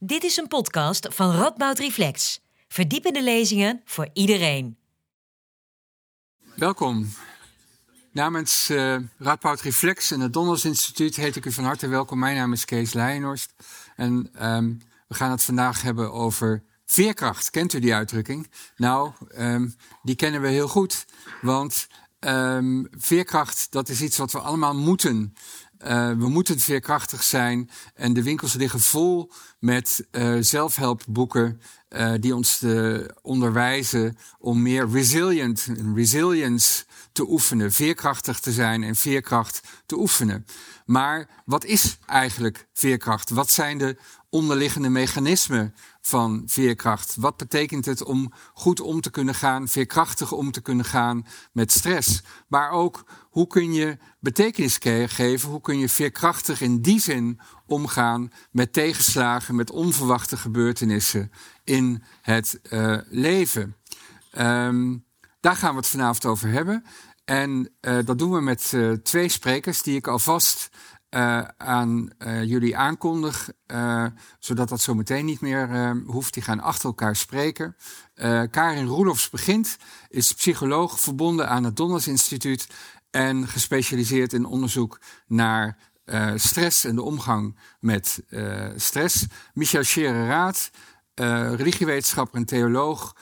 Dit is een podcast van Radboud Reflex. Verdiepende lezingen voor iedereen. Welkom. Namens uh, Radboud Reflex en het Donders Instituut heet ik u van harte welkom. Mijn naam is Kees Leijenhorst en um, we gaan het vandaag hebben over veerkracht. Kent u die uitdrukking? Nou, um, die kennen we heel goed, want um, veerkracht dat is iets wat we allemaal moeten. Uh, we moeten veerkrachtig zijn. En de winkels liggen vol met uh, zelfhelpboeken uh, die ons te onderwijzen om meer resilient, resilience te oefenen, veerkrachtig te zijn en veerkracht te oefenen. Maar wat is eigenlijk veerkracht? Wat zijn de onderliggende mechanismen van veerkracht? Wat betekent het om goed om te kunnen gaan, veerkrachtig om te kunnen gaan met stress? Maar ook hoe kun je betekenis geven? Hoe kun je veerkrachtig in die zin omgaan met tegenslagen, met onverwachte gebeurtenissen in het uh, leven? Um, daar gaan we het vanavond over hebben. En uh, dat doen we met uh, twee sprekers die ik alvast uh, aan jullie aankondig, zodat dat zo meteen niet meer hoeft. Die gaan achter elkaar spreken. Karin Roelofs begint, is psycholoog verbonden aan het Donners Instituut en gespecialiseerd in onderzoek naar stress en de omgang met stress. Michel Schereraat, uh, religiewetenschapper en theoloog,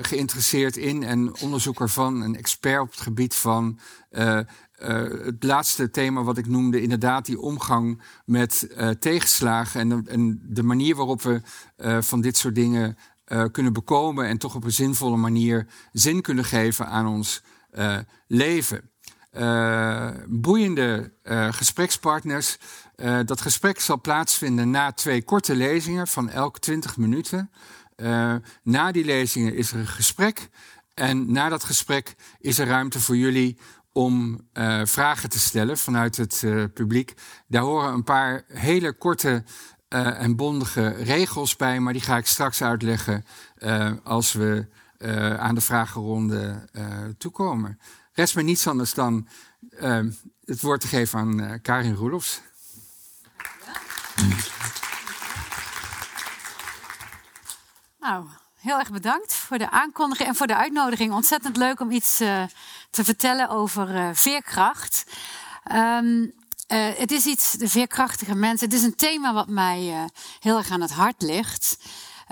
geïnteresseerd in en onderzoeker van, een expert op het gebied van het laatste thema wat ik noemde, inderdaad die omgang met tegenslagen en de, manier waarop we van dit soort dingen kunnen bekomen en toch op een zinvolle manier zin kunnen geven aan ons leven boeiende gesprekspartners. Dat gesprek zal plaatsvinden na twee korte lezingen van elk 20 minuten. Na die lezingen is er een gesprek. En na dat gesprek is er ruimte voor jullie om vragen te stellen vanuit het publiek. Daar horen een paar hele korte en bondige regels bij, maar die ga ik straks uitleggen als we aan de vragenronde toekomen. Rest me niets anders dan het woord te geven aan Karin Roelofs. Nou, heel erg bedankt voor de aankondiging en voor de uitnodiging. Ontzettend leuk om iets uh, te vertellen over veerkracht. Um, het is iets, de veerkrachtige mensen. Het is een thema wat mij heel erg aan het hart ligt.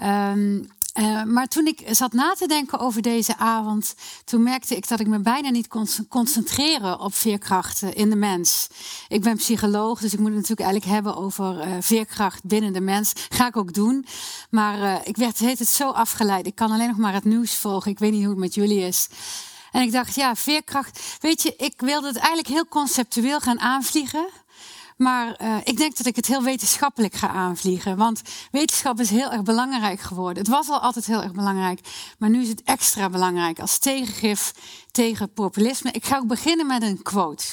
Um, uh, maar toen ik zat na te denken over deze avond, toen merkte ik dat ik me bijna niet kon concentreren op veerkrachten in de mens. Ik ben psycholoog, dus ik moet het natuurlijk eigenlijk hebben over uh, veerkracht binnen de mens. Ga ik ook doen. Maar uh, ik werd het het zo afgeleid. Ik kan alleen nog maar het nieuws volgen. Ik weet niet hoe het met jullie is. En ik dacht, ja, veerkracht. Weet je, ik wilde het eigenlijk heel conceptueel gaan aanvliegen. Maar uh, ik denk dat ik het heel wetenschappelijk ga aanvliegen. Want wetenschap is heel erg belangrijk geworden. Het was al altijd heel erg belangrijk. Maar nu is het extra belangrijk als tegengif tegen populisme. Ik ga ook beginnen met een quote.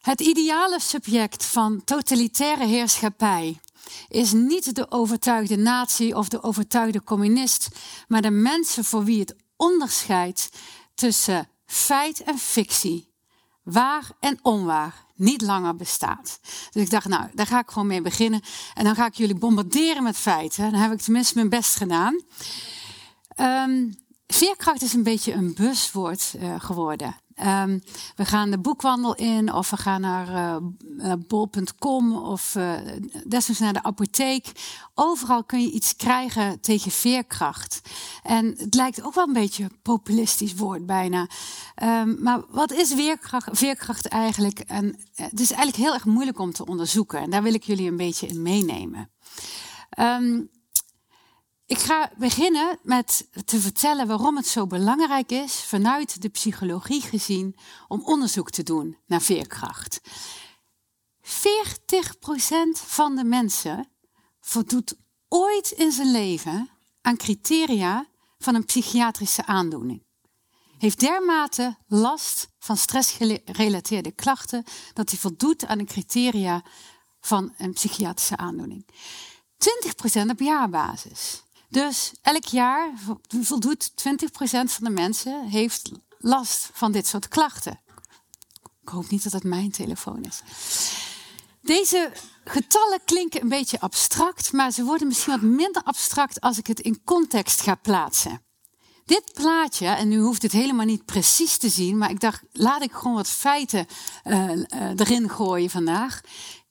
Het ideale subject van totalitaire heerschappij is niet de overtuigde natie of de overtuigde communist, maar de mensen voor wie het onderscheidt tussen feit en fictie, waar en onwaar, niet langer bestaat. Dus ik dacht, nou, daar ga ik gewoon mee beginnen. En dan ga ik jullie bombarderen met feiten. Dan heb ik tenminste mijn best gedaan. Um, veerkracht is een beetje een buswoord uh, geworden. Um, we gaan de boekwandel in of we gaan naar uh, bol.com of uh, desnoods naar de apotheek. Overal kun je iets krijgen tegen veerkracht. En het lijkt ook wel een beetje een populistisch woord bijna. Um, maar wat is veerkracht, veerkracht eigenlijk? En het is eigenlijk heel erg moeilijk om te onderzoeken. En daar wil ik jullie een beetje in meenemen. Um, ik ga beginnen met te vertellen waarom het zo belangrijk is, vanuit de psychologie gezien, om onderzoek te doen naar veerkracht. 40% van de mensen voldoet ooit in zijn leven aan criteria van een psychiatrische aandoening. Heeft dermate last van stressgerelateerde klachten dat hij voldoet aan de criteria van een psychiatrische aandoening. 20% op jaarbasis. Dus elk jaar voldoet 20% van de mensen heeft last van dit soort klachten. Ik hoop niet dat het mijn telefoon is. Deze getallen klinken een beetje abstract, maar ze worden misschien wat minder abstract als ik het in context ga plaatsen. Dit plaatje, en nu hoeft het helemaal niet precies te zien, maar ik dacht, laat ik gewoon wat feiten uh, uh, erin gooien vandaag.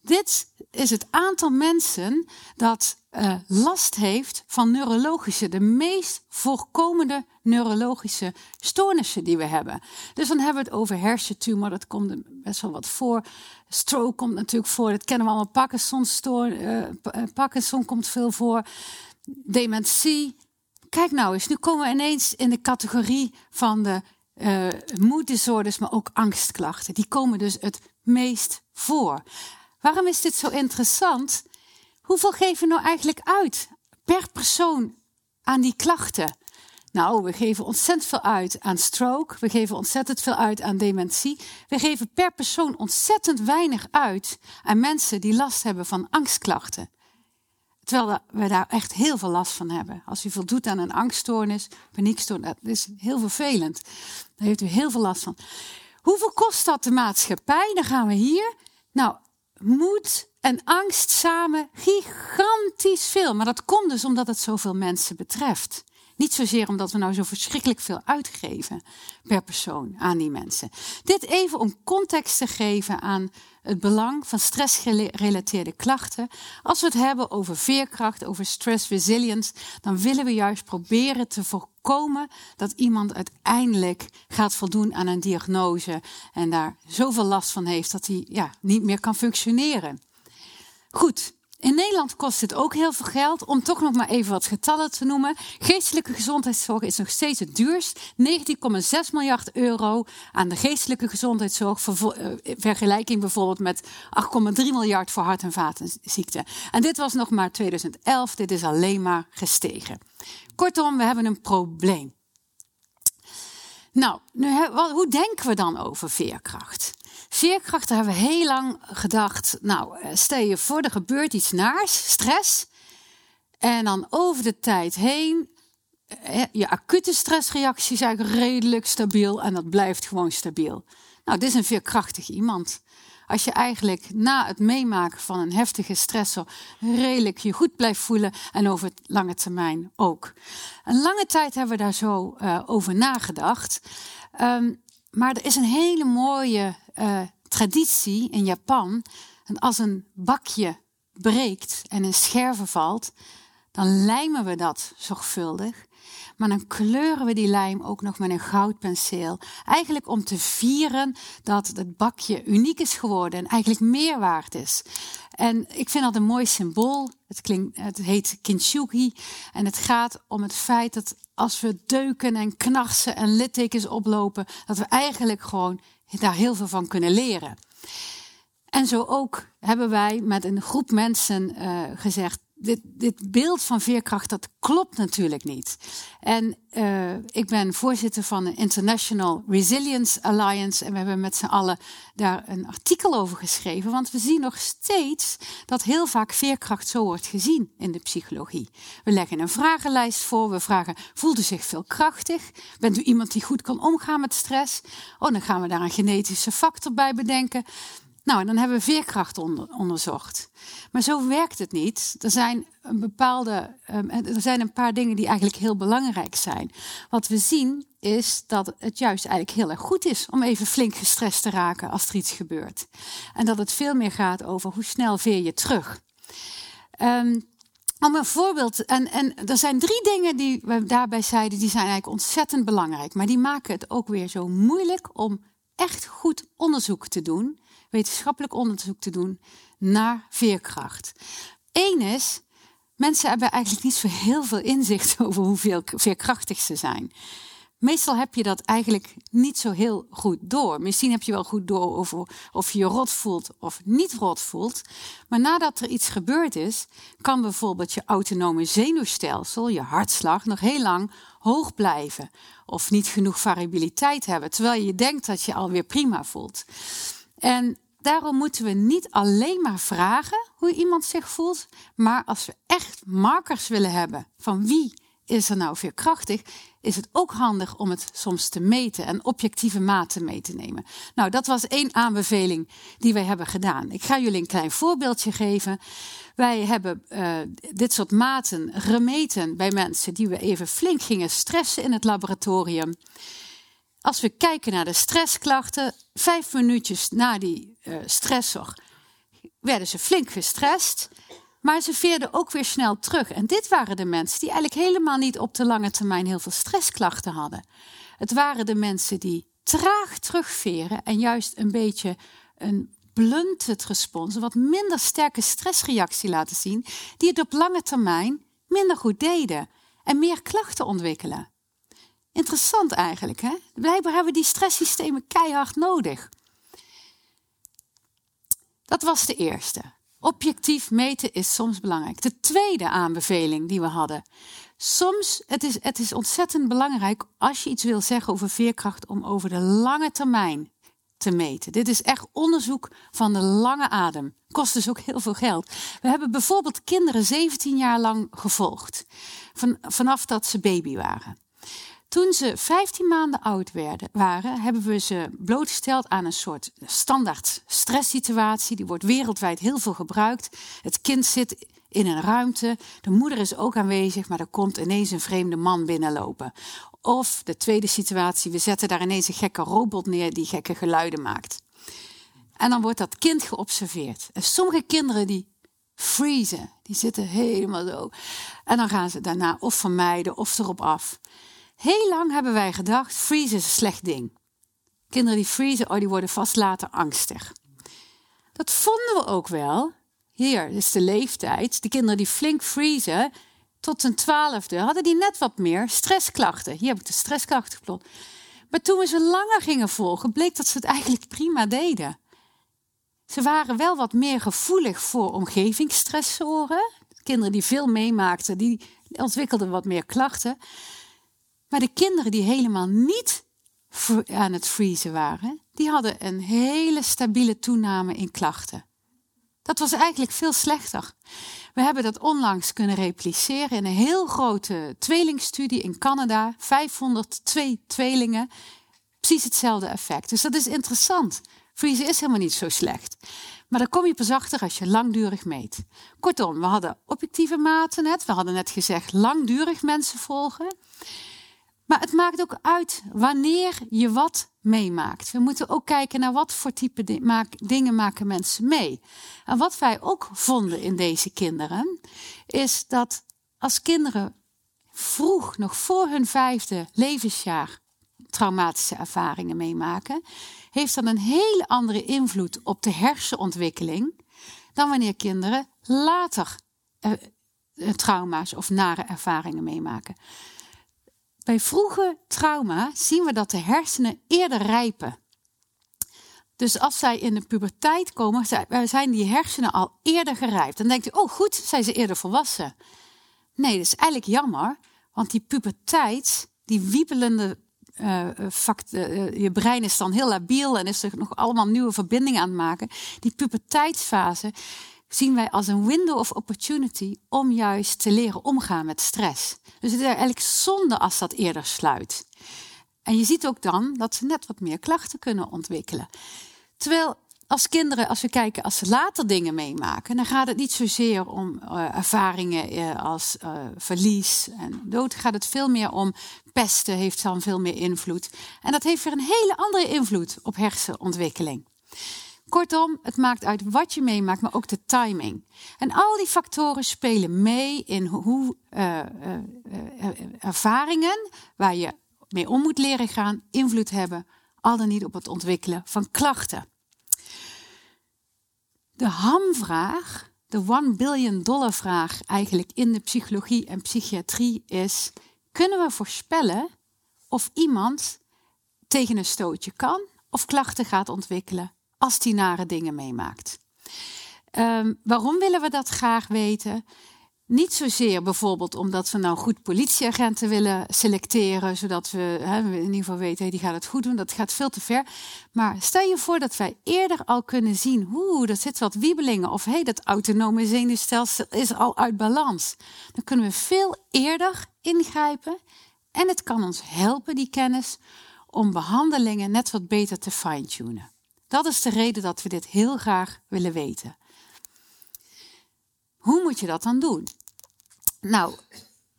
Dit is het aantal mensen dat uh, last heeft van neurologische, de meest voorkomende neurologische stoornissen die we hebben. Dus dan hebben we het over hersentumor, dat komt er best wel wat voor. Stroke komt natuurlijk voor, dat kennen we allemaal. Parkinson, stoor, uh, Parkinson komt veel voor. Dementie. Kijk nou eens, nu komen we ineens in de categorie van de uh, moeddisorders, maar ook angstklachten. Die komen dus het meest voor. Waarom is dit zo interessant? Hoeveel geven we nou eigenlijk uit per persoon aan die klachten? Nou, we geven ontzettend veel uit aan stroke. We geven ontzettend veel uit aan dementie. We geven per persoon ontzettend weinig uit aan mensen die last hebben van angstklachten. Terwijl we daar echt heel veel last van hebben. Als u voldoet aan een angststoornis, paniekstoornis, dat is heel vervelend. Daar heeft u heel veel last van. Hoeveel kost dat de maatschappij? Dan gaan we hier. Nou, moed en angst samen gigantisch veel. Maar dat komt dus omdat het zoveel mensen betreft. Niet zozeer omdat we nou zo verschrikkelijk veel uitgeven per persoon aan die mensen. Dit even om context te geven aan het belang van stressgerelateerde klachten. Als we het hebben over veerkracht, over stress resilience, dan willen we juist proberen te voorkomen dat iemand uiteindelijk gaat voldoen aan een diagnose en daar zoveel last van heeft dat hij ja, niet meer kan functioneren. Goed, in Nederland kost het ook heel veel geld. Om toch nog maar even wat getallen te noemen. Geestelijke gezondheidszorg is nog steeds het duurst. 19,6 miljard euro aan de geestelijke gezondheidszorg. Vergelijking bijvoorbeeld met 8,3 miljard voor hart- en vatenziekten. En dit was nog maar 2011. Dit is alleen maar gestegen. Kortom, we hebben een probleem. Nou, hoe denken we dan over veerkracht? Veerkrachten hebben we heel lang gedacht. Nou, eh, stel je voor, er gebeurt iets naars, stress. En dan over de tijd heen, eh, je acute stressreactie is eigenlijk redelijk stabiel en dat blijft gewoon stabiel. Nou, dit is een veerkrachtig iemand. Als je eigenlijk na het meemaken van een heftige stressor redelijk je goed blijft voelen en over lange termijn ook. Een lange tijd hebben we daar zo over nagedacht. Um, maar er is een hele mooie uh, traditie in Japan. En als een bakje breekt en in scherven valt, dan lijmen we dat zorgvuldig. Maar dan kleuren we die lijm ook nog met een goudpenseel. Eigenlijk om te vieren dat het bakje uniek is geworden en eigenlijk meer waard is. En ik vind dat een mooi symbool. Het, klinkt, het heet kintsugi. En het gaat om het feit dat als we deuken en knarsen en littekens oplopen, dat we eigenlijk gewoon daar heel veel van kunnen leren. En zo ook hebben wij met een groep mensen uh, gezegd: dit, dit beeld van veerkracht, dat klopt natuurlijk niet. En uh, ik ben voorzitter van de International Resilience Alliance. En we hebben met z'n allen daar een artikel over geschreven. Want we zien nog steeds dat heel vaak veerkracht zo wordt gezien in de psychologie. We leggen een vragenlijst voor. We vragen, voelt u zich veel krachtig? Bent u iemand die goed kan omgaan met stress? Oh, dan gaan we daar een genetische factor bij bedenken. Nou, en dan hebben we veerkracht onder, onderzocht. Maar zo werkt het niet. Er zijn, een bepaalde, um, er zijn een paar dingen die eigenlijk heel belangrijk zijn. Wat we zien is dat het juist eigenlijk heel erg goed is om even flink gestrest te raken als er iets gebeurt. En dat het veel meer gaat over hoe snel veer je terug. Um, om een voorbeeld, en, en er zijn drie dingen die we daarbij zeiden, die zijn eigenlijk ontzettend belangrijk. Maar die maken het ook weer zo moeilijk om echt goed onderzoek te doen wetenschappelijk onderzoek te doen naar veerkracht. Eén is, mensen hebben eigenlijk niet zo heel veel inzicht over hoeveel veerkrachtig ze zijn. Meestal heb je dat eigenlijk niet zo heel goed door. Misschien heb je wel goed door over of je je rot voelt of niet rot voelt. Maar nadat er iets gebeurd is, kan bijvoorbeeld je autonome zenuwstelsel, je hartslag, nog heel lang hoog blijven. Of niet genoeg variabiliteit hebben, terwijl je denkt dat je alweer prima voelt. En daarom moeten we niet alleen maar vragen hoe iemand zich voelt, maar als we echt markers willen hebben van wie is er nou veerkrachtig, is het ook handig om het soms te meten en objectieve maten mee te nemen. Nou, dat was één aanbeveling die wij hebben gedaan. Ik ga jullie een klein voorbeeldje geven. Wij hebben uh, dit soort maten gemeten bij mensen die we even flink gingen stressen in het laboratorium. Als we kijken naar de stressklachten, vijf minuutjes na die uh, stressor werden ze flink gestrest. Maar ze veerden ook weer snel terug. En dit waren de mensen die eigenlijk helemaal niet op de lange termijn heel veel stressklachten hadden. Het waren de mensen die traag terugveren en juist een beetje een blunted respons, een wat minder sterke stressreactie laten zien, die het op lange termijn minder goed deden en meer klachten ontwikkelen. Interessant eigenlijk, hè? Blijkbaar hebben we die stresssystemen keihard nodig. Dat was de eerste. Objectief meten is soms belangrijk. De tweede aanbeveling die we hadden. Soms, het is, het is ontzettend belangrijk als je iets wil zeggen over veerkracht, om over de lange termijn te meten. Dit is echt onderzoek van de lange adem. Kost dus ook heel veel geld. We hebben bijvoorbeeld kinderen 17 jaar lang gevolgd. Van, vanaf dat ze baby waren. Toen ze 15 maanden oud werden, waren, hebben we ze blootgesteld aan een soort standaard stresssituatie. Die wordt wereldwijd heel veel gebruikt. Het kind zit in een ruimte, de moeder is ook aanwezig, maar er komt ineens een vreemde man binnenlopen. Of de tweede situatie, we zetten daar ineens een gekke robot neer die gekke geluiden maakt. En dan wordt dat kind geobserveerd. En sommige kinderen die freezen, die zitten helemaal zo. En dan gaan ze daarna of vermijden of erop af. Heel lang hebben wij gedacht, freeze is een slecht ding. Kinderen die freezen, oh, die worden vast later angstig. Dat vonden we ook wel. Hier is de leeftijd. De kinderen die flink freezen, tot een twaalfde, hadden die net wat meer stressklachten. Hier heb ik de stressklachten geplot. Maar toen we ze langer gingen volgen, bleek dat ze het eigenlijk prima deden. Ze waren wel wat meer gevoelig voor omgevingsstressoren. Kinderen die veel meemaakten, die ontwikkelden wat meer klachten. Maar de kinderen die helemaal niet aan het freezen waren, die hadden een hele stabiele toename in klachten. Dat was eigenlijk veel slechter. We hebben dat onlangs kunnen repliceren in een heel grote tweelingstudie in Canada. 502 tweelingen. Precies hetzelfde effect. Dus dat is interessant. Freezen is helemaal niet zo slecht. Maar daar kom je pas achter als je langdurig meet. Kortom, we hadden objectieve maten net. We hadden net gezegd langdurig mensen volgen. Maar het maakt ook uit wanneer je wat meemaakt. We moeten ook kijken naar wat voor type dingen maken mensen mee. En wat wij ook vonden in deze kinderen, is dat als kinderen vroeg, nog voor hun vijfde levensjaar, traumatische ervaringen meemaken, heeft dat een hele andere invloed op de hersenontwikkeling dan wanneer kinderen later eh, trauma's of nare ervaringen meemaken. Bij vroege trauma zien we dat de hersenen eerder rijpen. Dus als zij in de puberteit komen, zijn die hersenen al eerder gerijpt. Dan denkt u, oh goed, zijn ze eerder volwassen. Nee, dat is eigenlijk jammer, want die puberteit, die wiebelende uh, fact, uh, je brein is dan heel labiel en is er nog allemaal nieuwe verbindingen aan het maken. Die puberteitsfase zien wij als een window of opportunity om juist te leren omgaan met stress. Dus het is eigenlijk zonde als dat eerder sluit. En je ziet ook dan dat ze net wat meer klachten kunnen ontwikkelen. Terwijl als kinderen, als we kijken, als ze later dingen meemaken, dan gaat het niet zozeer om uh, ervaringen uh, als uh, verlies en dood. Gaat het veel meer om pesten, heeft dan veel meer invloed. En dat heeft weer een hele andere invloed op hersenontwikkeling. Kortom, het maakt uit wat je meemaakt, maar ook de timing. En al die factoren spelen mee in hoe uh, uh, ervaringen waar je mee om moet leren gaan, invloed hebben, al dan niet op het ontwikkelen van klachten. De hamvraag, de one billion dollar vraag eigenlijk in de psychologie en psychiatrie is: kunnen we voorspellen of iemand tegen een stootje kan of klachten gaat ontwikkelen als die nare dingen meemaakt. Um, waarom willen we dat graag weten? Niet zozeer bijvoorbeeld omdat we nou goed politieagenten willen selecteren, zodat we, in ieder geval weten, die gaat het goed doen. Dat gaat veel te ver. Maar stel je voor dat wij eerder al kunnen zien, hoe er zit wat wiebelingen, of hey, dat autonome zenuwstelsel is al uit balans. Dan kunnen we veel eerder ingrijpen en het kan ons helpen, die kennis, om behandelingen net wat beter te fine-tunen. Dat is de reden dat we dit heel graag willen weten. Hoe moet je dat dan doen? Nou,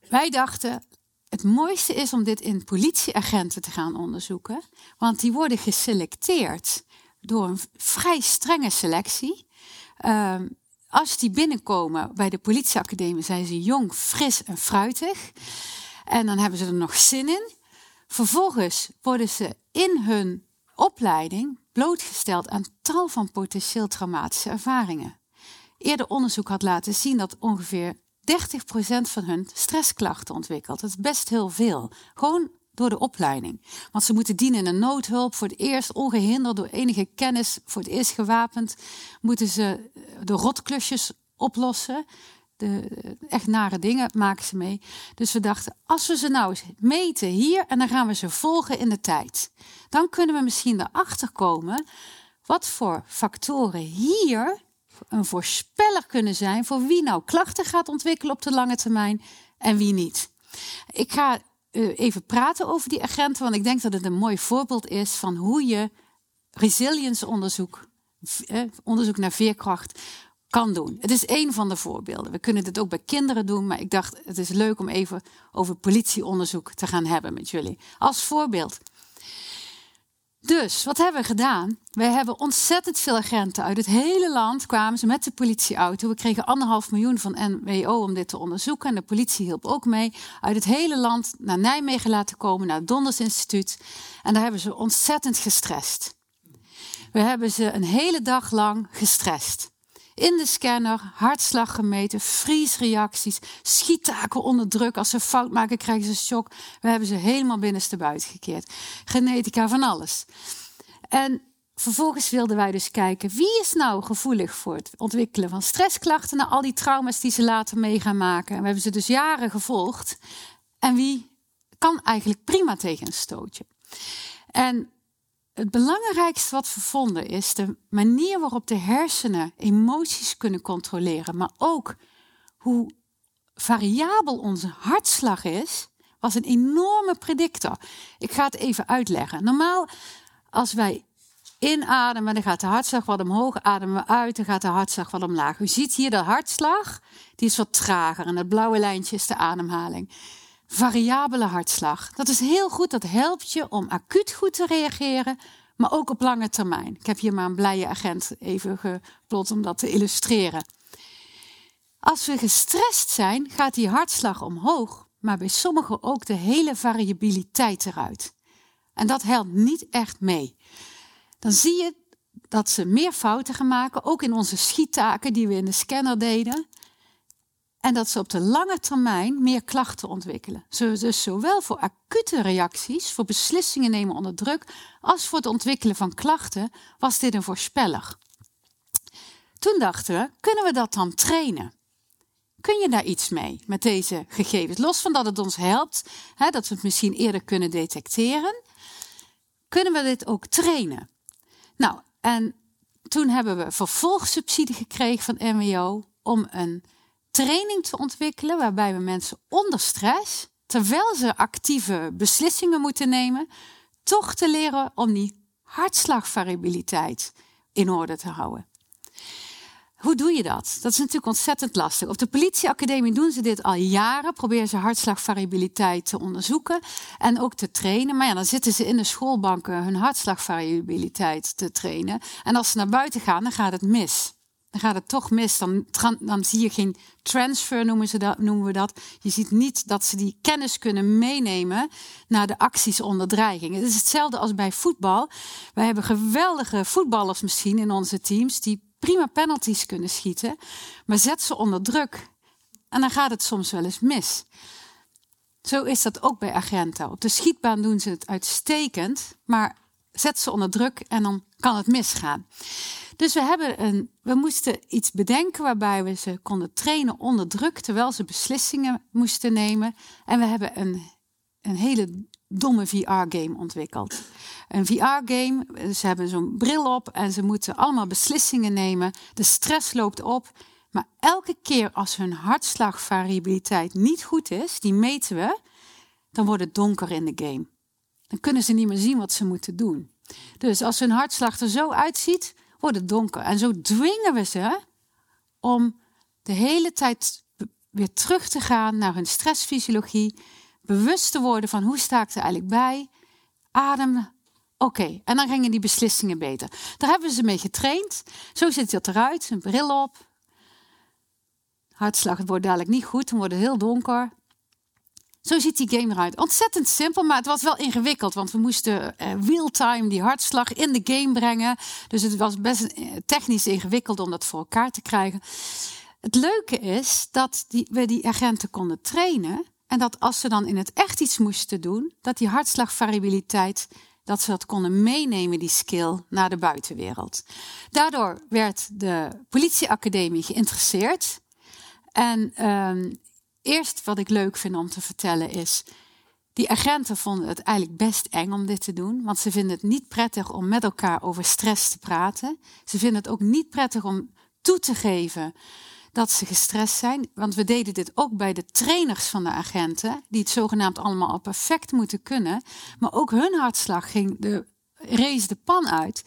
wij dachten, het mooiste is om dit in politieagenten te gaan onderzoeken, want die worden geselecteerd door een vrij strenge selectie. Ehm, als die binnenkomen bij de politieacademie, zijn ze jong, fris en fruitig. En dan hebben ze er nog zin in. Vervolgens worden ze in hun opleiding blootgesteld aan tal van potentieel traumatische ervaringen. Eerder onderzoek had laten zien dat ongeveer 30% van hun stressklachten ontwikkelt. Dat is best heel veel. Gewoon door de opleiding. Want ze moeten dienen in een noodhulp. Voor het eerst ongehinderd door enige kennis. Voor het eerst gewapend. Moeten ze de rotklusjes oplossen. Echt nare dingen maken ze mee. Dus we dachten, als we ze nou eens meten hier en dan gaan we ze volgen in de tijd. Dan kunnen we misschien erachter komen wat voor factoren hier een voorspeller kunnen zijn voor wie nou klachten gaat ontwikkelen op de lange termijn en wie niet. Ik ga uh, even praten over die agenten, want ik denk dat het een mooi voorbeeld is van hoe je resilience onderzoek, eh, onderzoek naar veerkracht, kan doen. Het is één van de voorbeelden. We kunnen dit ook bij kinderen doen, maar ik dacht het is leuk om even over politieonderzoek te gaan hebben met jullie. Als voorbeeld. Dus, wat hebben we gedaan? We hebben ontzettend veel agenten uit het hele land kwamen ze met de politieauto. We kregen anderhalf miljoen van NWO om dit te onderzoeken. En de politie hielp ook mee. Uit het hele land naar Nijmegen laten komen, naar het Donders Instituut. En daar hebben ze ontzettend gestrest. We hebben ze een hele dag lang gestrest. In de scanner, hartslag gemeten, vriesreacties, schiettaken onder druk. Als ze fout maken, krijgen ze shock. We hebben ze helemaal binnenstebuiten gekeerd. Genetica van alles. En vervolgens wilden wij dus kijken, wie is nou gevoelig voor het ontwikkelen van stressklachten na al die trauma's die ze later mee gaan maken. En we hebben ze dus jaren gevolgd. En wie kan eigenlijk prima tegen een stootje. En het belangrijkste wat we vonden is de manier waarop de hersenen emoties kunnen controleren, maar ook hoe variabel onze hartslag is, was een enorme predictor. Ik ga het even uitleggen. Normaal, als wij inademen, dan gaat de hartslag wat omhoog, ademen we uit, dan gaat de hartslag wat omlaag. U ziet hier de hartslag, die is wat trager en het blauwe lijntje is de ademhaling variabele hartslag. Dat is heel goed, dat helpt je om acuut goed te reageren, maar ook op lange termijn. Ik heb hier maar een blije agent even geplot om dat te illustreren. Als we gestrest zijn, gaat die hartslag omhoog, maar bij sommigen ook de hele variabiliteit eruit. En dat helpt niet echt mee. Dan zie je dat ze meer fouten gaan maken, ook in onze schiettaken die we in de scanner deden. En dat ze op de lange termijn meer klachten ontwikkelen. Dus zowel voor acute reacties, voor beslissingen nemen onder druk, als voor het ontwikkelen van klachten, was dit een voorspeller. Toen dachten we, kunnen we dat dan trainen? Kun je daar iets mee met deze gegevens? Los van dat het ons helpt, hè, dat we het misschien eerder kunnen detecteren, kunnen we dit ook trainen? Nou, en toen hebben we vervolgsubsidie gekregen van MWO om een training te ontwikkelen waarbij we mensen onder stress, terwijl ze actieve beslissingen moeten nemen, toch te leren om die hartslagvariabiliteit in orde te houden. Hoe doe je dat? Dat is natuurlijk ontzettend lastig. Op de politieacademie doen ze dit al jaren. Proberen ze hartslagvariabiliteit te onderzoeken en ook te trainen. Maar ja, dan zitten ze in de schoolbanken hun hartslagvariabiliteit te trainen. En als ze naar buiten gaan, dan gaat het mis dan gaat het toch mis. Dan, dan zie je geen transfer, noemen, ze dat, noemen we dat. Je ziet niet dat ze die kennis kunnen meenemen naar de acties onder dreiging. Het is hetzelfde als bij voetbal. Wij hebben geweldige voetballers misschien in onze teams die prima penalties kunnen schieten, maar zet ze onder druk en dan gaat het soms wel eens mis. Zo is dat ook bij agenten. Op de schietbaan doen ze het uitstekend, maar zet ze onder druk en dan kan het misgaan. Dus we, hebben een, we moesten iets bedenken waarbij we ze konden trainen onder druk terwijl ze beslissingen moesten nemen. En we hebben een, een hele domme VR-game ontwikkeld. Een VR-game, ze hebben zo'n bril op en ze moeten allemaal beslissingen nemen. De stress loopt op. Maar elke keer als hun hartslagvariabiliteit niet goed is, die meten we, dan wordt het donker in de game. Dan kunnen ze niet meer zien wat ze moeten doen. Dus als hun hartslag er zo uitziet, wordt het donker. En zo dwingen we ze om de hele tijd weer terug te gaan naar hun stressfysiologie. Bewust te worden van hoe sta ik er eigenlijk bij. Adem. Oké, en dan gingen die beslissingen beter. Daar hebben we ze mee getraind. Zo ziet het eruit. Een bril op. Hartslag wordt dadelijk niet goed. Dan wordt het heel donker. Zo ziet die game eruit. Ontzettend simpel, maar het was wel ingewikkeld. Want we moesten uh, real-time die hartslag in de game brengen. Dus het was best eh, technisch ingewikkeld om dat voor elkaar te krijgen. Het leuke is dat die, we die agenten konden trainen. En dat als ze dan in het echt iets moesten doen, dat die hartslagvariabiliteit, dat ze dat konden meenemen, die skill, naar de buitenwereld. Daardoor werd de politieacademie geïnteresseerd. En um, eerst wat ik leuk vind om te vertellen is. Die agenten vonden het eigenlijk best eng om dit te doen, want ze vinden het niet prettig om met elkaar over stress te praten. Ze vinden het ook niet prettig om toe te geven dat ze gestrest zijn, want we deden dit ook bij de trainers van de agenten, die het zogenaamd allemaal al perfect moeten kunnen, maar ook hun hartslag ging de race de pan uit.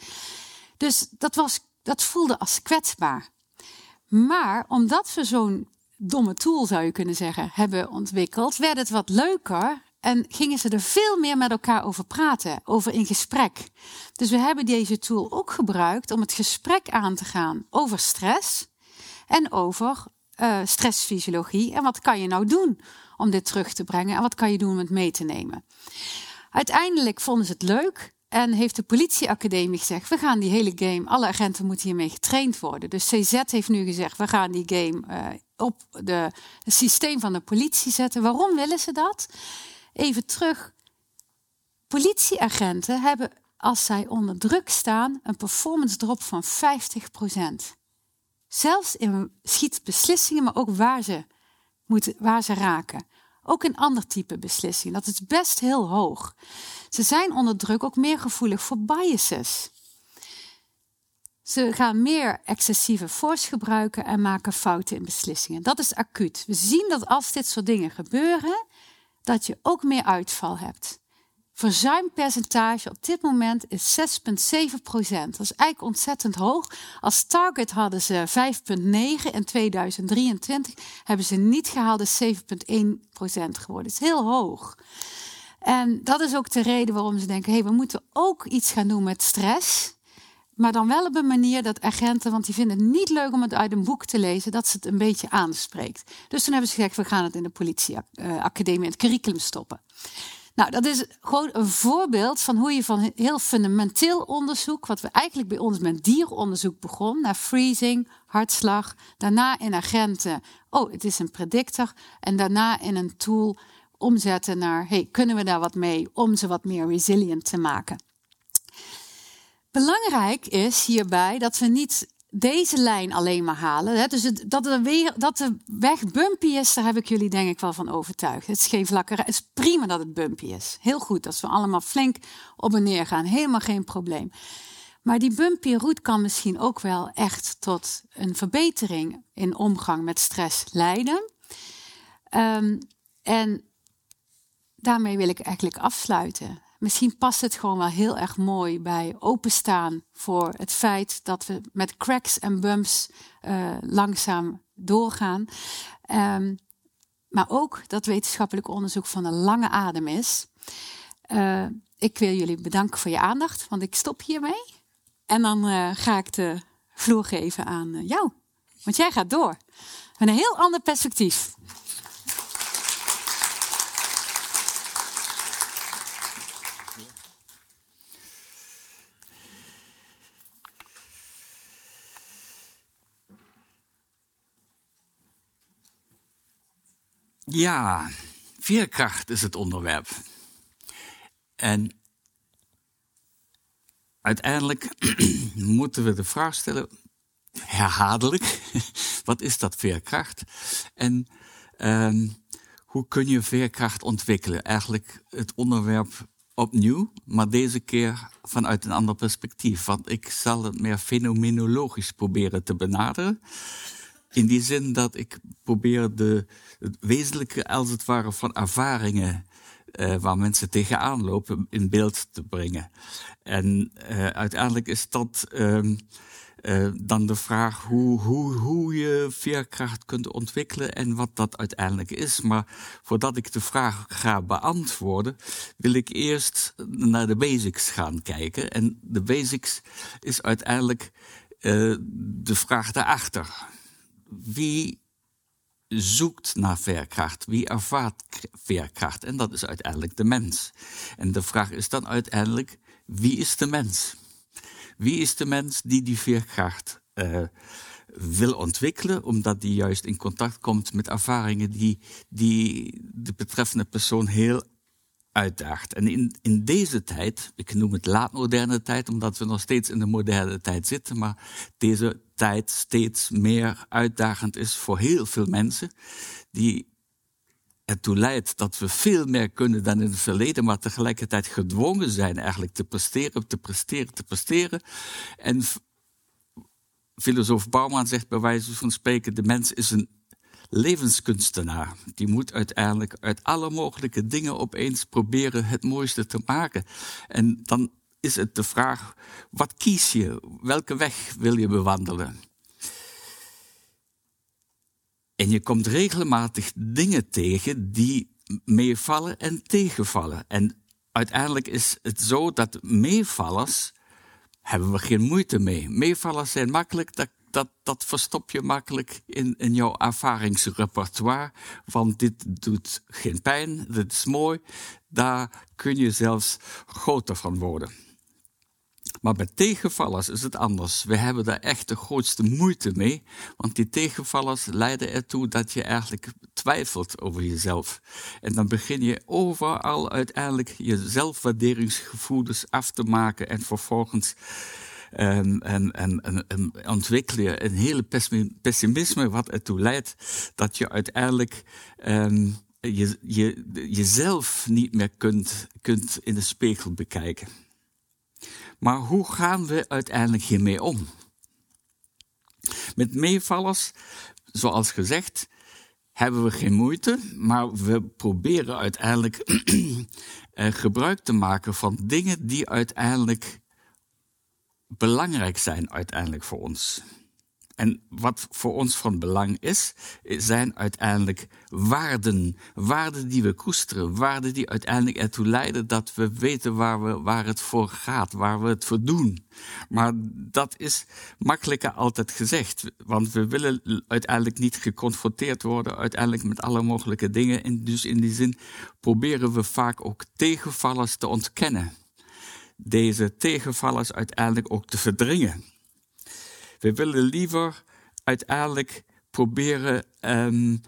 Dus dat, was, dat voelde als kwetsbaar. Maar omdat we zo'n domme tool, zou je kunnen zeggen, hebben ontwikkeld, werd het wat leuker en gingen ze er veel meer met elkaar over praten, over in gesprek. Dus we hebben deze tool ook gebruikt om het gesprek aan te gaan over stress en over uh, stressfysiologie. En wat kan je nou doen om dit terug te brengen en wat kan je doen om het mee te nemen. Uiteindelijk vonden ze het leuk en heeft de politieacademie gezegd: we gaan die hele game, alle agenten moeten hiermee getraind worden. Dus CZ heeft nu gezegd: we gaan die game uh, op de, het systeem van de politie zetten. Waarom willen ze dat? Even terug. Politieagenten hebben, als zij onder druk staan, een performance drop van 50%. Zelfs in schietbeslissingen, maar ook waar ze, moeten, waar ze raken. Ook in ander type beslissingen. Dat is best heel hoog. Ze zijn onder druk ook meer gevoelig voor biases. Ze gaan meer excessieve force gebruiken en maken fouten in beslissingen. Dat is acuut. We zien dat als dit soort dingen gebeuren, dat je ook meer uitval hebt. Verzuimpercentage op dit moment is 6,7 procent. Dat is eigenlijk ontzettend hoog. Als target hadden ze 5,9 in 2023. Hebben ze niet gehaald, is 7,1 procent geworden. Dat is heel hoog. En dat is ook de reden waarom ze denken: hé, hey, we moeten ook iets gaan doen met stress. Maar dan wel op een manier dat agenten, want die vinden het niet leuk om het uit een boek te lezen, dat ze het een beetje aanspreekt. Dus toen hebben ze gezegd: we gaan het in de politieacademie, in het curriculum stoppen. Nou, dat is gewoon een voorbeeld van hoe je van heel fundamenteel onderzoek, wat we eigenlijk bij ons met dieronderzoek begon, naar freezing, hartslag, daarna in agenten, oh, het is een predictor, en daarna in een tool omzetten naar, hey, kunnen we daar wat mee om ze wat meer resilient te maken? Belangrijk is hierbij dat we niet deze lijn alleen maar halen. Hè? Dus dat, de weer, dat de weg bumpy is, daar heb ik jullie denk ik wel van overtuigd. Het is geen vlakke Het is prima dat het bumpy is. Heel goed, als we allemaal flink op en neer gaan. Helemaal geen probleem. Maar die bumpy route kan misschien ook wel echt tot een verbetering in omgang met stress leiden. Um, en daarmee wil ik eigenlijk afsluiten. Misschien past het gewoon wel heel erg mooi bij openstaan voor het feit dat we met cracks en bumps uh, langzaam doorgaan. Um, maar ook dat wetenschappelijk onderzoek van een lange adem is. Uh, ik wil jullie bedanken voor je aandacht, want ik stop hiermee. En dan uh, ga ik de vloer geven aan jou, want jij gaat door. Met een heel ander perspectief. Ja, veerkracht is het onderwerp. En uiteindelijk moeten we de vraag stellen, herhaaldelijk, wat is dat veerkracht? En um, hoe kun je veerkracht ontwikkelen? Eigenlijk het onderwerp opnieuw, maar deze keer vanuit een ander perspectief. Want ik zal het meer fenomenologisch proberen te benaderen. In die zin dat ik probeer de, het wezenlijke, als het ware, van ervaringen uh, waar mensen tegenaan lopen in beeld te brengen. En uh, uiteindelijk is dat um, uh, dan de vraag hoe, hoe, hoe je veerkracht kunt ontwikkelen en wat dat uiteindelijk is. Maar voordat ik de vraag ga beantwoorden, wil ik eerst naar de basics gaan kijken. En de basics is uiteindelijk de vraag daarachter. Wie zoekt naar veerkracht? Wie ervaart veerkracht? En dat is uiteindelijk de mens. En de vraag is dan uiteindelijk, wie is de mens? Wie is de mens die die veerkracht uh, wil ontwikkelen, omdat die juist in contact komt met ervaringen die, die de betreffende persoon heel uitdaagt. En in, in deze tijd, ik noem het laatmoderne tijd, omdat we nog steeds in de moderne tijd zitten, maar deze tijd steeds meer uitdagend is voor heel veel mensen, die ertoe leidt dat we veel meer kunnen dan in het verleden, maar tegelijkertijd gedwongen zijn eigenlijk te presteren, te presteren, te presteren. En filosoof Bouwman zegt bij wijze van spreken, de mens is een levenskunstenaar. Die moet uiteindelijk uit alle mogelijke dingen opeens proberen het mooiste te maken. En dan is het de vraag, wat kies je? Welke weg wil je bewandelen? En je komt regelmatig dingen tegen die meevallen en tegenvallen. En uiteindelijk is het zo dat meevallers hebben we geen moeite mee. Meevallers zijn makkelijk, dat, dat, dat verstop je makkelijk in, in jouw ervaringsrepertoire. Want dit doet geen pijn, dit is mooi. Daar kun je zelfs groter van worden. Maar bij tegenvallers is het anders. We hebben daar echt de grootste moeite mee, want die tegenvallers leiden ertoe dat je eigenlijk twijfelt over jezelf. En dan begin je overal uiteindelijk je zelfwaarderingsgevoelens af te maken en vervolgens um, en, en, en, ontwikkel je een hele pessimisme wat ertoe leidt dat je uiteindelijk um, je, je, jezelf niet meer kunt, kunt in de spiegel bekijken. Maar hoe gaan we uiteindelijk hiermee om? Met meevallers, zoals gezegd, hebben we geen moeite, maar we proberen uiteindelijk eh, gebruik te maken van dingen die uiteindelijk belangrijk zijn uiteindelijk voor ons. En wat voor ons van belang is, zijn uiteindelijk waarden. Waarden die we koesteren. Waarden die uiteindelijk ertoe leiden dat we weten waar, we, waar het voor gaat, waar we het voor doen. Maar dat is makkelijker altijd gezegd. Want we willen uiteindelijk niet geconfronteerd worden, uiteindelijk met alle mogelijke dingen. En dus in die zin proberen we vaak ook tegenvallers te ontkennen. Deze tegenvallers uiteindelijk ook te verdringen. We willen liever uiteindelijk proberen um,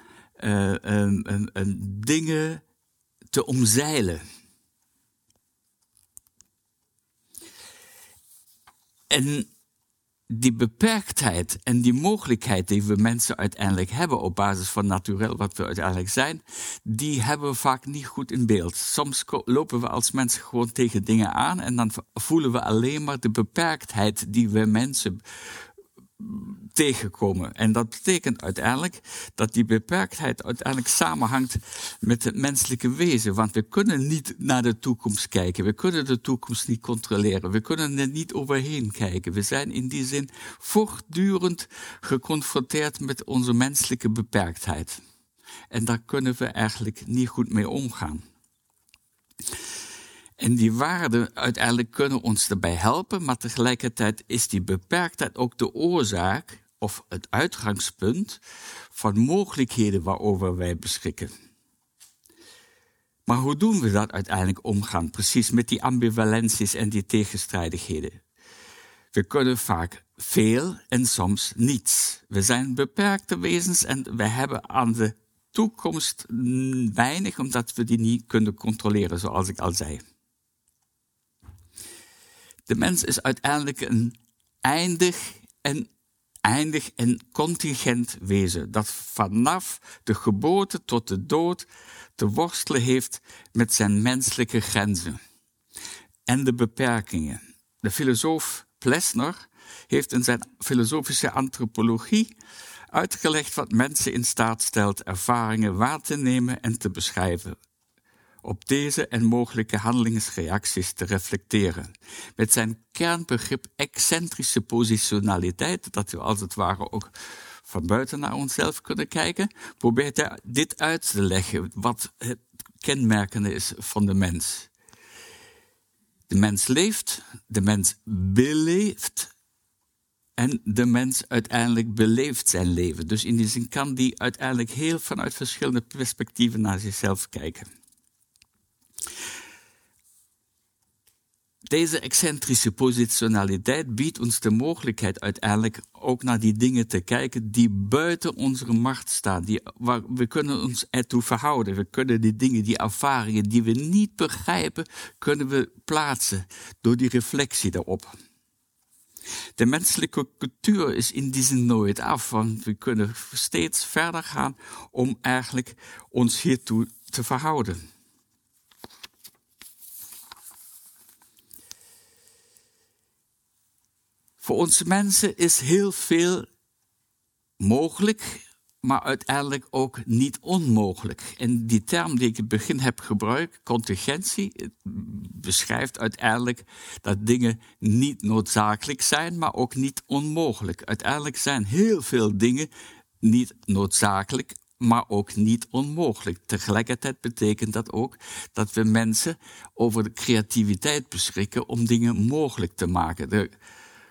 dingen te omzeilen. En die beperktheid en die mogelijkheid die we mensen uiteindelijk hebben op basis van natuurlijk wat we uiteindelijk zijn, die hebben we vaak niet goed in beeld. Soms lopen we als mensen gewoon tegen dingen aan en dan voelen we alleen maar de beperktheid die we mensen tegenkomen. En dat betekent uiteindelijk dat die beperktheid uiteindelijk samenhangt met het menselijke wezen. Want we kunnen niet naar de toekomst kijken. We kunnen de toekomst niet controleren. We kunnen er niet overheen kijken. We zijn in die zin voortdurend geconfronteerd met onze menselijke beperktheid. En daar kunnen we eigenlijk niet goed mee omgaan. En die waarden uiteindelijk kunnen ons daarbij helpen, maar tegelijkertijd is die beperktheid ook de oorzaak of het uitgangspunt van mogelijkheden waarover wij beschikken. Maar hoe doen we dat uiteindelijk omgaan, precies met die ambivalenties en die tegenstrijdigheden? We kunnen vaak veel en soms niets. We zijn beperkte wezens en we hebben aan de toekomst weinig, omdat we die niet kunnen controleren, zoals ik al zei. De mens is uiteindelijk een eindig en eindig en contingent wezen dat vanaf de geboorte tot de dood te worstelen heeft met zijn menselijke grenzen en de beperkingen. De filosoof Plessner heeft in zijn filosofische antropologie uitgelegd wat mensen in staat stelt ervaringen waar te nemen en te beschrijven. Op deze en mogelijke handelingsreacties te reflecteren. Met zijn kernbegrip excentrische positionaliteit, dat we als het ware ook van buiten naar onszelf kunnen kijken, probeert hij dit uit te leggen, wat het kenmerkende is van de mens. De mens leeft, de mens beleeft en de mens uiteindelijk beleeft zijn leven. Dus in die zin kan die uiteindelijk heel vanuit verschillende perspectieven naar zichzelf kijken. Deze excentrische positionaliteit biedt ons de mogelijkheid uiteindelijk ook naar die dingen te kijken die buiten onze macht staan. Die, waar we kunnen ons ertoe verhouden. We kunnen die dingen, die ervaringen die we niet begrijpen, kunnen we plaatsen door die reflectie daarop. De menselijke cultuur is in die zin nooit af, want we kunnen steeds verder gaan om eigenlijk ons hiertoe te verhouden. Voor onze mensen is heel veel mogelijk, maar uiteindelijk ook niet onmogelijk. En die term die ik in het begin heb gebruikt, contingentie, beschrijft uiteindelijk dat dingen niet noodzakelijk zijn, maar ook niet onmogelijk. Uiteindelijk zijn heel veel dingen niet noodzakelijk, maar ook niet onmogelijk. Tegelijkertijd betekent dat ook dat we mensen over de creativiteit beschikken om dingen mogelijk te maken. De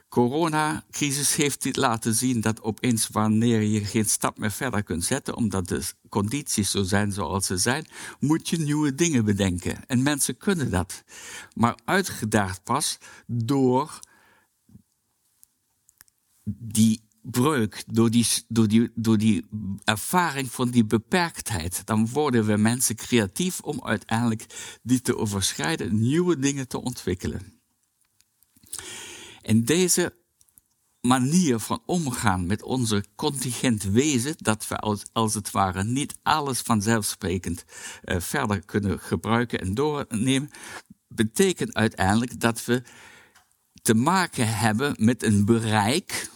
coronacrisis heeft dit laten zien dat opeens wanneer je geen stap meer verder kunt zetten, omdat de condities zo zijn zoals ze zijn, moet je nieuwe dingen bedenken. En mensen kunnen dat. Maar uitgedaagd pas door die breuk, door die, door, die, door die ervaring van die beperktheid, dan worden we mensen creatief om uiteindelijk die te overschrijden, nieuwe dingen te ontwikkelen. En deze manier van omgaan met onze contingent wezen, dat we als, het ware niet alles vanzelfsprekend uh, verder kunnen gebruiken en doornemen, betekent uiteindelijk dat we te maken hebben met een bereik,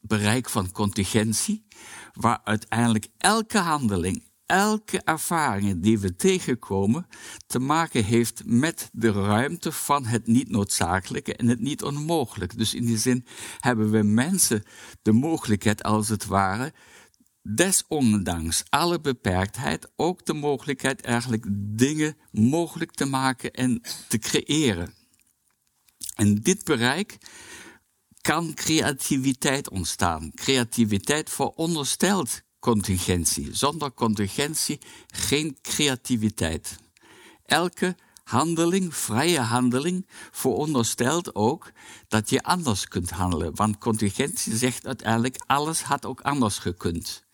bereik van contingentie, waar uiteindelijk elke handeling, elke ervaring die we tegenkomen te maken heeft met de ruimte van het niet noodzakelijke en het niet onmogelijke. Dus in die zin hebben we mensen de mogelijkheid, als het ware, desondanks alle beperktheid, ook de mogelijkheid eigenlijk dingen mogelijk te maken en te creëren. En dit bereik kan creativiteit ontstaan. Creativiteit veronderstelt contingentie. Zonder contingentie geen creativiteit. Elke handeling, vrije handeling, veronderstelt ook dat je anders kunt handelen. Want contingentie zegt uiteindelijk, alles had ook anders gekund.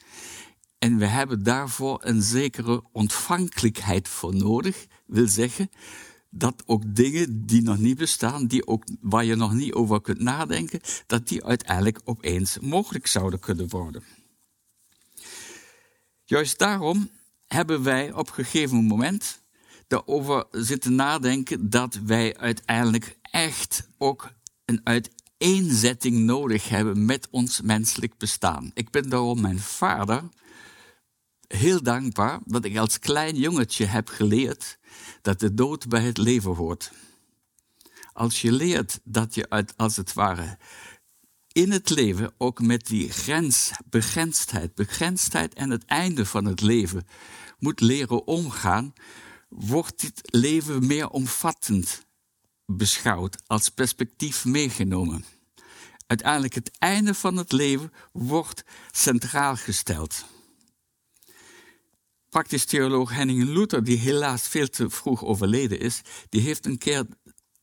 En we hebben daarvoor een zekere ontvankelijkheid voor nodig. Wil zeggen dat ook dingen die nog niet bestaan, die ook, waar je nog niet over kunt nadenken, dat die uiteindelijk opeens mogelijk zouden kunnen worden. Juist daarom hebben wij op een gegeven moment erover zitten nadenken dat wij uiteindelijk echt ook een uiteenzetting nodig hebben met ons menselijk bestaan. Ik ben daarom mijn vader heel dankbaar dat ik als klein jongetje heb geleerd dat de dood bij het leven hoort. Als je leert dat je uit, als het ware in het leven ook met die grens, begrensdheid, begrensdheid en het einde van het leven moet leren omgaan, wordt dit leven meer omvattend beschouwd, als perspectief meegenomen. Uiteindelijk het einde van het leven wordt centraal gesteld. Praktisch theoloog Henning Luther, die helaas veel te vroeg overleden is, die heeft een keer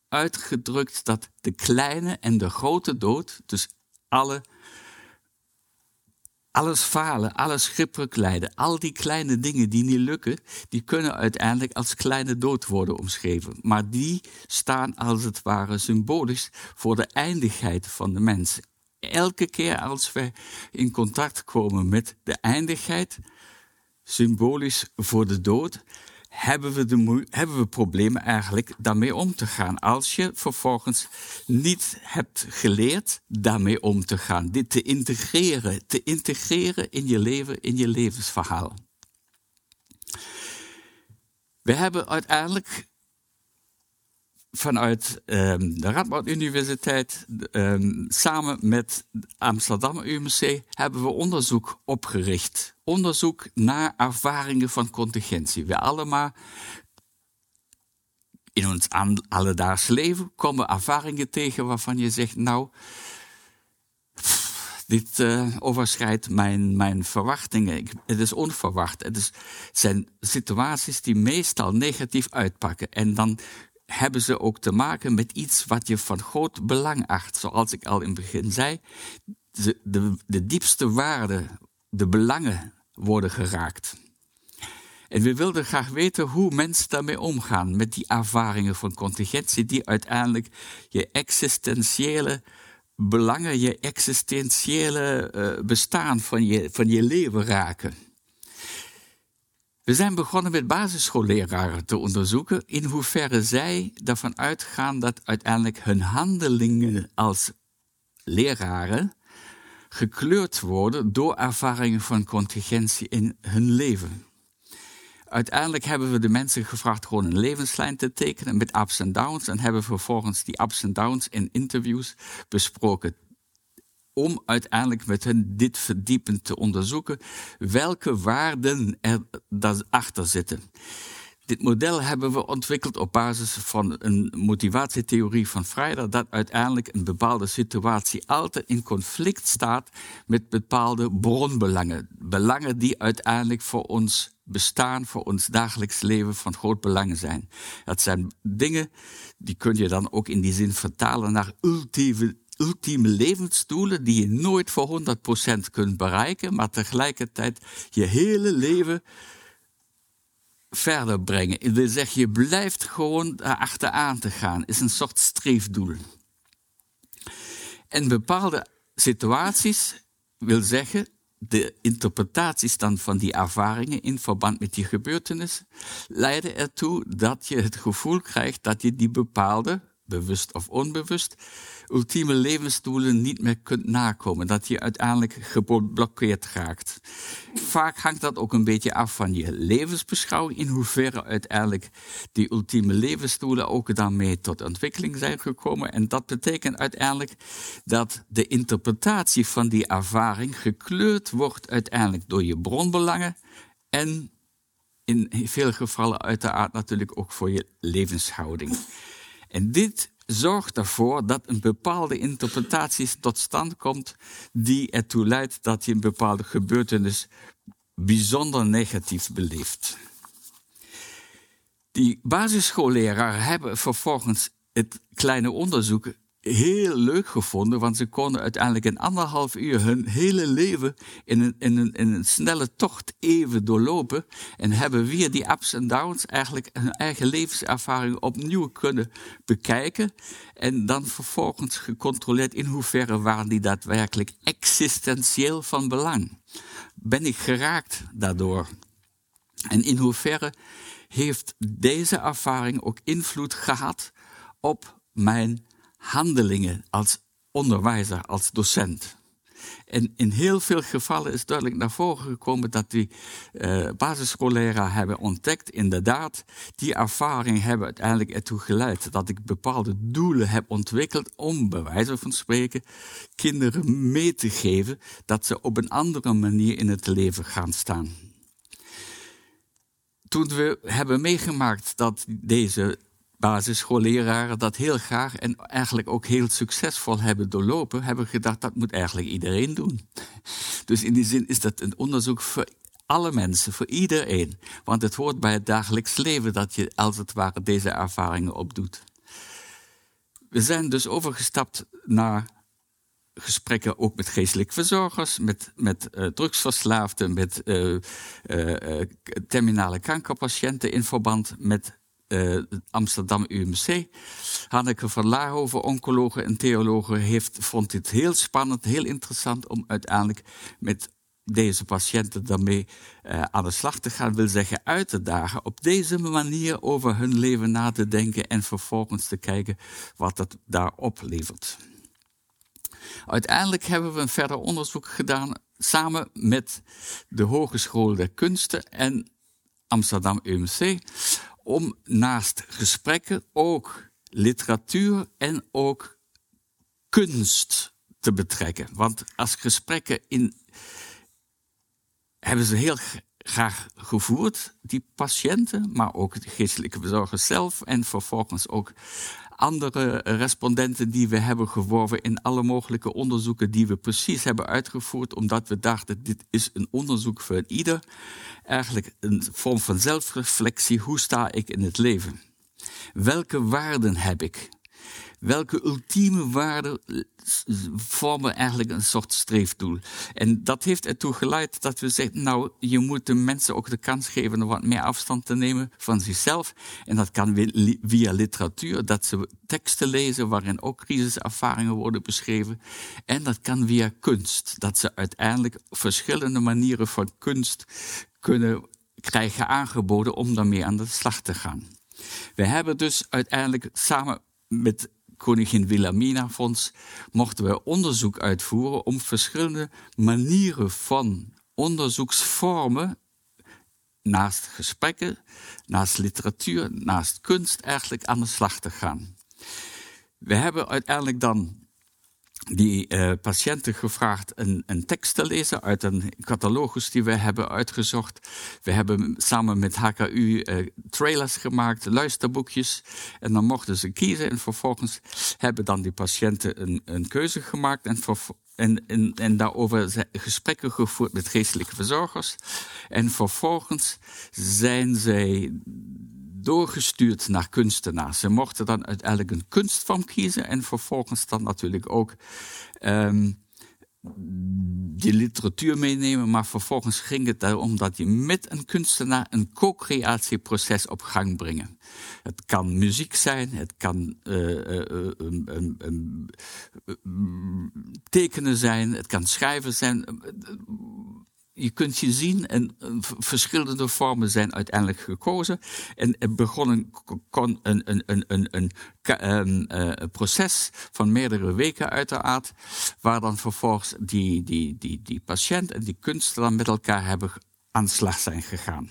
uitgedrukt dat de kleine en de grote dood, dus alle alles falen, alles schipbreuk lijden, al die kleine dingen die niet lukken, die kunnen uiteindelijk als kleine dood worden omschreven. Maar die staan als het ware symbolisch voor de eindigheid van de mens. Elke keer als we in contact komen met de eindigheid, symbolisch voor de dood, hebben we, de, hebben we problemen eigenlijk daarmee om te gaan. Als je vervolgens niet hebt geleerd daarmee om te gaan. Dit te integreren, te integreren in je leven, in je levensverhaal. We hebben uiteindelijk vanuit um, de Radboud Universiteit um, samen met Amsterdam UMC hebben we onderzoek opgericht. Onderzoek naar ervaringen van contingentie. We allemaal in ons alledaags leven komen ervaringen tegen waarvan je zegt, nou, dit uh, overschrijdt mijn, mijn verwachtingen. Ik, het is onverwacht. Het, is, zijn situaties die meestal negatief uitpakken. En dan hebben ze ook te maken met iets wat je van groot belang acht. Zoals ik al in het begin zei, de, de, diepste waarden, de belangen worden geraakt. En we wilden graag weten hoe mensen daarmee omgaan, met die ervaringen van contingentie, die uiteindelijk je existentiële belangen, je existentiële uh, bestaan van je, van je leven raken. We zijn begonnen met basisschoolleraren te onderzoeken in hoeverre zij ervan uitgaan dat uiteindelijk hun handelingen als leraren gekleurd worden door ervaringen van contingentie in hun leven. Uiteindelijk hebben we de mensen gevraagd gewoon een levenslijn te tekenen met ups en downs en hebben vervolgens die ups en downs in interviews besproken om uiteindelijk met hen dit verdiepend te onderzoeken, welke waarden er daarachter zitten. Dit model hebben we ontwikkeld op basis van een motivatietheorie van Freider, dat uiteindelijk een bepaalde situatie altijd in conflict staat met bepaalde bronbelangen. Belangen die uiteindelijk voor ons bestaan, voor ons dagelijks leven van groot belang zijn. Dat zijn dingen, die kun je dan ook in die zin vertalen naar ultieme ultieme levensdoelen die je nooit voor 100% kunt bereiken, maar tegelijkertijd je hele leven verder brengen. Wil zeggen, je blijft gewoon achteraan te gaan. Is een soort streefdoel. En bepaalde situaties wil zeggen, de interpretaties dan van die ervaringen in verband met die gebeurtenis leiden ertoe dat je het gevoel krijgt dat je die bepaalde bewust of onbewust, ultieme levensdoelen niet meer kunt nakomen. Dat je uiteindelijk geblokkeerd raakt. Vaak hangt dat ook een beetje af van je levensbeschouwing, in hoeverre uiteindelijk die ultieme levensdoelen ook daarmee tot ontwikkeling zijn gekomen. En dat betekent uiteindelijk dat de interpretatie van die ervaring gekleurd wordt uiteindelijk door je bronbelangen en in veel gevallen uiteraard natuurlijk ook voor je levenshouding. En dit zorgt ervoor dat een bepaalde interpretatie tot stand komt die ertoe leidt dat je een bepaalde gebeurtenis bijzonder negatief beleeft. Die basisschoolleraren hebben vervolgens het kleine onderzoek heel leuk gevonden, want ze konden uiteindelijk in anderhalf uur hun hele leven in een, in een, snelle tocht even doorlopen en hebben weer die ups en downs eigenlijk hun eigen levenservaring opnieuw kunnen bekijken en dan vervolgens gecontroleerd in hoeverre waren die daadwerkelijk existentieel van belang. Ben ik geraakt daardoor? En in hoeverre heeft deze ervaring ook invloed gehad op mijn handelingen als onderwijzer, als docent. En in heel veel gevallen is duidelijk naar voren gekomen dat die uh, hebben ontdekt, inderdaad, die ervaring hebben uiteindelijk ertoe geleid dat ik bepaalde doelen heb ontwikkeld om, bij wijze van spreken, kinderen mee te geven dat ze op een andere manier in het leven gaan staan. Toen we hebben meegemaakt dat deze basisschoolleraren dat heel graag en eigenlijk ook heel succesvol hebben doorlopen, hebben gedacht dat moet eigenlijk iedereen doen. Dus in die zin is dat een onderzoek voor alle mensen, voor iedereen. Want het hoort bij het dagelijks leven dat je als het ware deze ervaringen opdoet. We zijn dus overgestapt naar gesprekken ook met geestelijke verzorgers, met, met uh, drugsverslaafden, met uh, uh, terminale kankerpatiënten in verband met het Amsterdam UMC. Hanneke van Laarhoven, oncologe en theologe, heeft, vond dit heel spannend, heel interessant om uiteindelijk met deze patiënten daarmee uh, aan de slag te gaan, wil zeggen uit te dagen, op deze manier over hun leven na te denken en vervolgens te kijken wat dat daar oplevert. Uiteindelijk hebben we een verder onderzoek gedaan samen met de Hogeschool der Kunsten en Amsterdam UMC, om naast gesprekken ook literatuur en ook kunst te betrekken. Want als gesprekken in hebben ze heel graag gevoerd, die patiënten, maar ook de geestelijke verzorgers zelf en vervolgens ook andere respondenten die we hebben geworven in alle mogelijke onderzoeken die we precies hebben uitgevoerd, omdat we dachten, dit is een onderzoek voor ieder. Eigenlijk een vorm van zelfreflectie, hoe sta ik in het leven? Welke waarden heb ik? Welke ultieme waarden eh, vormen eigenlijk een soort streefdoel. En dat heeft ertoe geleid dat we zeggen, nou, je moet de mensen ook de kans geven om wat meer afstand te nemen van zichzelf. En dat kan via literatuur, dat ze teksten lezen waarin ook crisiservaringen worden beschreven. En dat kan via kunst, dat ze uiteindelijk verschillende manieren van kunst kunnen krijgen aangeboden om daarmee aan de slag te gaan. We hebben dus uiteindelijk samen met Koningin Wilhelmina Fonds mochten we onderzoek uitvoeren om verschillende manieren van onderzoeksvormen naast gesprekken, naast literatuur, naast kunst eigenlijk aan de slag te gaan. We hebben uiteindelijk dan die uh, patiënten gevraagd een, een, tekst te lezen uit een catalogus die we hebben uitgezocht. We hebben samen met HKU eh, trailers gemaakt, luisterboekjes. En dan mochten ze kiezen. En vervolgens hebben dan die patiënten een, een keuze gemaakt. En, en, en, en daarover gesprekken gevoerd met geestelijke verzorgers. En vervolgens zijn zij doorgestuurd naar kunstenaars. Ze mochten dan uiteindelijk een kunstvorm kiezen en vervolgens dan natuurlijk ook um, die literatuur meenemen, maar vervolgens ging het erom dat je met een kunstenaar een co-creatieproces op gang brengen. Het kan muziek zijn, het kan uh, uh, tekenen zijn, het kan schrijven zijn je kunt je zien en eh, verschillende vormen zijn uiteindelijk gekozen. En er begon een, een, een, een, een, een, een proces van meerdere weken uiteraard, waar dan vervolgens die, die, die, die patiënt en die kunstenaar met elkaar hebben aan slag zijn gegaan.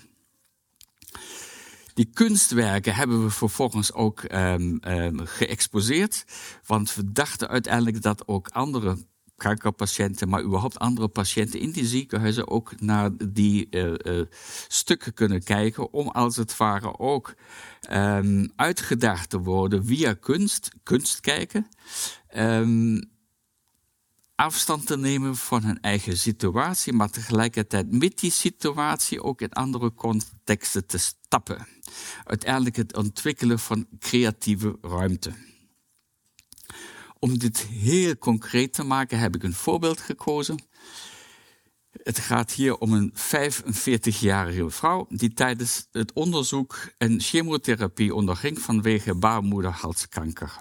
Die kunstwerken hebben we vervolgens ook um, geëxposeerd, want we dachten uiteindelijk dat ook andere kankerpatiënten, maar überhaupt andere patiënten in die ziekenhuizen ook naar die uh, uh, stukken kunnen kijken, om als het ware ook um, uitgedaagd te worden via kunst, kunst kijken, um, afstand te nemen van hun eigen situatie, maar tegelijkertijd met die situatie ook in andere contexten te stappen. Uiteindelijk het ontwikkelen van creatieve ruimte. Om dit heel concreet te maken heb ik een voorbeeld gekozen. Het gaat hier om een 45-jarige vrouw die tijdens het onderzoek een chemotherapie onderging vanwege baarmoederhalskanker.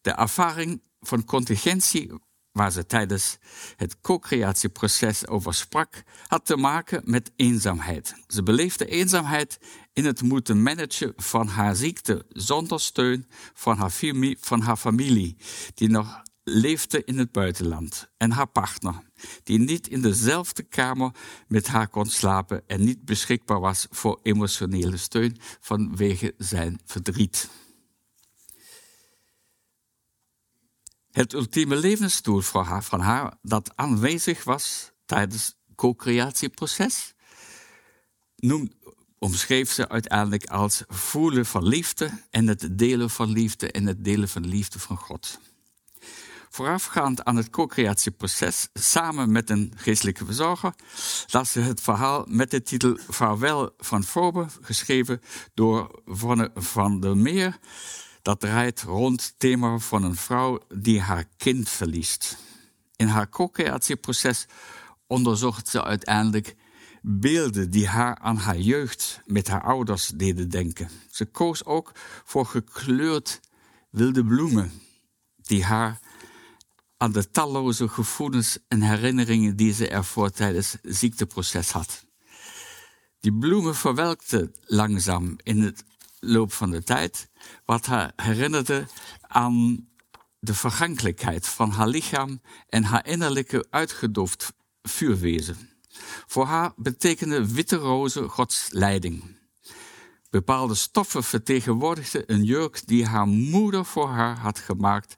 De ervaring van contingentie waar ze tijdens het co-creatieproces over sprak, had te maken met eenzaamheid. Ze beleefde eenzaamheid in het moeten managen van haar ziekte zonder steun van haar, familie, van haar familie, die nog leefde in het buitenland, en haar partner, die niet in dezelfde kamer met haar kon slapen en niet beschikbaar was voor emotionele steun vanwege zijn verdriet. Het ultieme levensdoel van haar dat aanwezig was tijdens het co-creatieproces, noem, omschreef ze uiteindelijk als voelen van liefde en het delen van liefde en het delen van liefde van God. Voorafgaand aan het co-creatieproces, samen met een geestelijke verzorger, las ze het verhaal met de titel Vaarwel van Forbe, geschreven door Vonne van der Meer, dat draait rond het thema van een vrouw die haar kind verliest. In haar co-creatieproces onderzocht ze uiteindelijk beelden die haar aan haar jeugd met haar ouders deden denken. Ze koos ook voor gekleurd wilde bloemen, die haar aan de talloze gevoelens en herinneringen die ze ervoor tijdens het ziekteproces had. Die bloemen verwelkten langzaam in het loop van de tijd, wat haar herinnerde aan de vergankelijkheid van haar lichaam en haar innerlijke uitgedoofd vuurwezen. Voor haar betekende witte rozen Gods leiding. Bepaalde stoffen vertegenwoordigden een jurk die haar moeder voor haar had gemaakt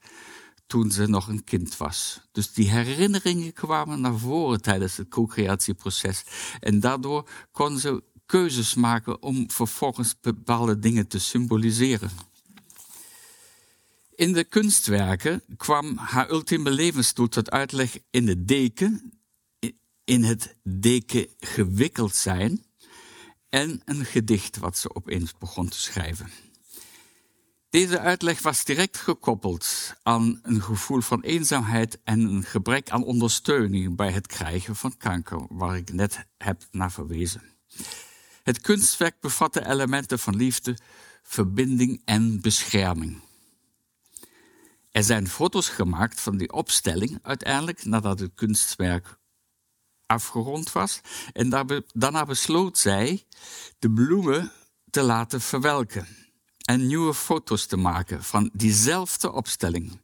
toen ze nog een kind was. Dus die herinneringen kwamen naar voren tijdens het co-creatieproces. En daardoor kon ze keuzes maken om vervolgens bepaalde dingen te symboliseren. In de kunstwerken kwam haar ultieme levensdoel tot uitleg in de deken, in het deken gewikkeld zijn en een gedicht wat ze opeens begon te schrijven. Deze uitleg was direct gekoppeld aan een gevoel van eenzaamheid en een gebrek aan ondersteuning bij het krijgen van kanker, waar ik net heb naar verwezen. Het kunstwerk bevatte elementen van liefde, verbinding en bescherming. Er zijn foto's gemaakt van die opstelling uiteindelijk nadat het kunstwerk afgerond was. En daarna besloot zij de bloemen te laten verwelken en nieuwe foto's te maken van diezelfde opstelling.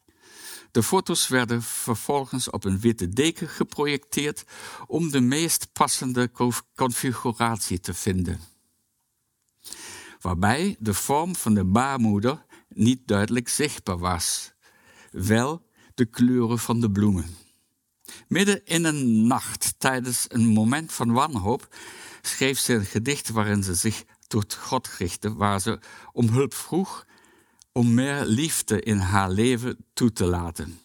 De foto's werden vervolgens op een witte deken geprojecteerd om de meest passende configuratie te vinden. Waarbij de vorm van de baarmoeder niet duidelijk zichtbaar was, wel de kleuren van de bloemen. Midden in een nacht, tijdens een moment van wanhoop, schreef ze een gedicht waarin ze zich tot God richtte, waar ze om hulp vroeg om meer liefde in haar leven toe te laten.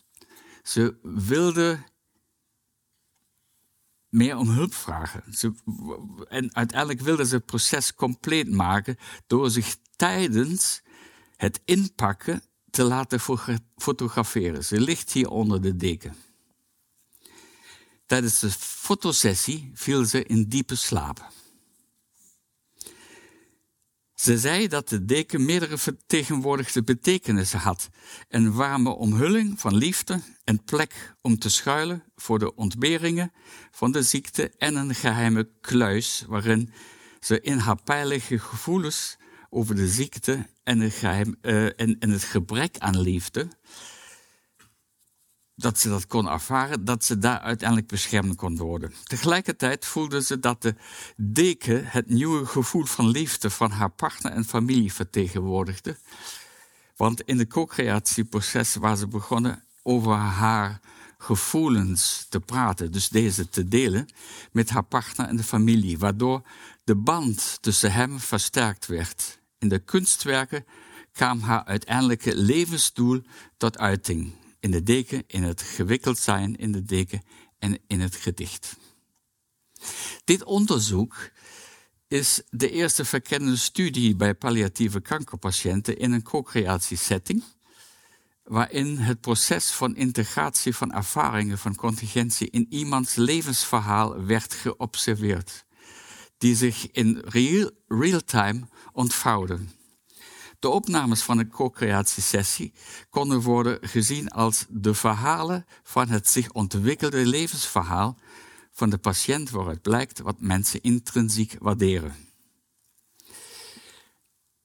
Ze wilde meer om hulp vragen. Ze, en uiteindelijk wilde ze het proces compleet maken door zich tijdens het inpakken te laten fotograferen. Ze ligt hier onder de deken. Tijdens de fotosessie viel ze in diepe slaap. Ze zei dat de deken meerdere vertegenwoordigde betekenissen had: een warme omhulling van liefde, een plek om te schuilen voor de ontberingen van de ziekte en een geheime kluis waarin ze in haar pijnlijke gevoelens over de ziekte en, en, en het gebrek aan liefde dat ze dat kon ervaren, dat ze daar uiteindelijk beschermd kon worden. Tegelijkertijd voelde ze dat de deken het nieuwe gevoel van liefde van haar partner en familie vertegenwoordigde. Want in de co-creatieproces waar ze begonnen over haar gevoelens te praten, dus deze te delen met haar partner en de familie, waardoor de band tussen hem versterkt werd. In de kunstwerken kwam haar uiteindelijke levensdoel tot uiting in de deken, in het gewikkeld zijn in de deken en in het gedicht. Dit onderzoek is de eerste verkennende studie bij palliatieve kankerpatiënten in een co-creatiesetting, waarin het proces van integratie van ervaringen van contingentie in iemands levensverhaal werd geobserveerd, die zich in real-time ontvouwden. De opnames van een co-creatiesessie konden worden gezien als de verhalen van het zich ontwikkelde levensverhaal van de patiënt waaruit blijkt wat mensen intrinsiek waarderen.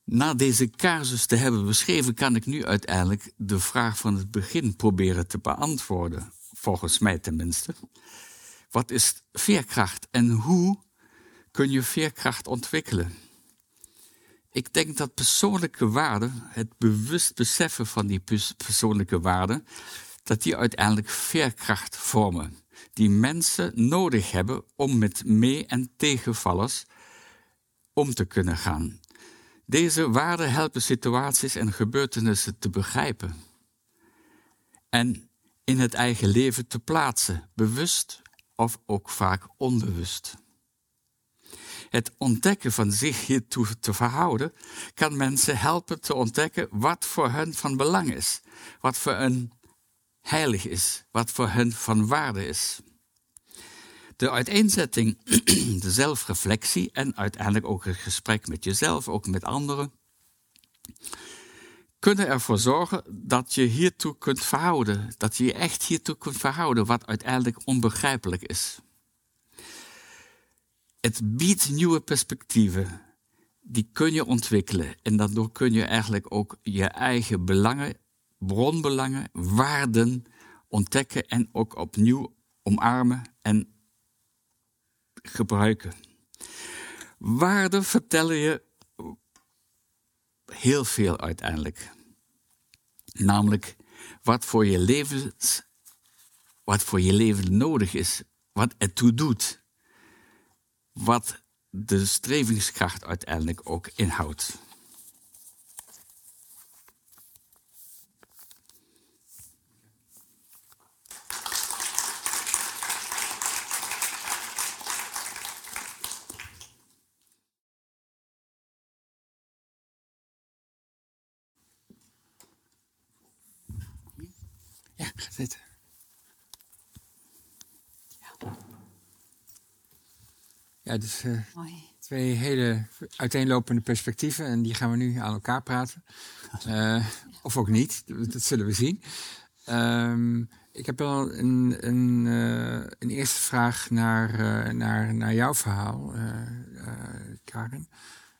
Na deze casus te hebben beschreven, kan ik nu uiteindelijk de vraag van het begin proberen te beantwoorden, volgens mij tenminste. Wat is veerkracht en hoe kun je veerkracht ontwikkelen? Ik denk dat persoonlijke waarden, het bewust beseffen van die persoonlijke waarden, dat die uiteindelijk veerkracht vormen. Die mensen nodig hebben om met mee- en tegenvallers om te kunnen gaan. Deze waarden helpen situaties en gebeurtenissen te begrijpen. En in het eigen leven te plaatsen, bewust of ook vaak onbewust het ontdekken van zich hiertoe te verhouden, kan mensen helpen te ontdekken wat voor hen van belang is. Wat voor een heilig is, wat voor hen van waarde is. De uiteenzetting, de zelfreflectie en uiteindelijk ook het gesprek met jezelf, ook met anderen, kunnen ervoor zorgen dat je hiertoe kunt verhouden. Dat je je echt hiertoe kunt verhouden, wat uiteindelijk onbegrijpelijk is. Het biedt nieuwe perspectieven. Die kun je ontwikkelen. En daardoor kun je eigenlijk ook je eigen belangen, bronbelangen, waarden ontdekken en ook opnieuw omarmen en gebruiken. Waarden vertellen je heel veel uiteindelijk. Namelijk wat voor je leven, wat voor je leven nodig is, wat ertoe doet, wat de strevingskracht uiteindelijk ook inhoudt. Ja, zitten. Ja, dus uh, twee hele uiteenlopende perspectieven en die gaan we nu aan elkaar praten. Uh, of ook niet, dat zullen we zien. Um, ik heb wel een, een, uh, een eerste vraag naar, naar, naar jouw verhaal, Karen.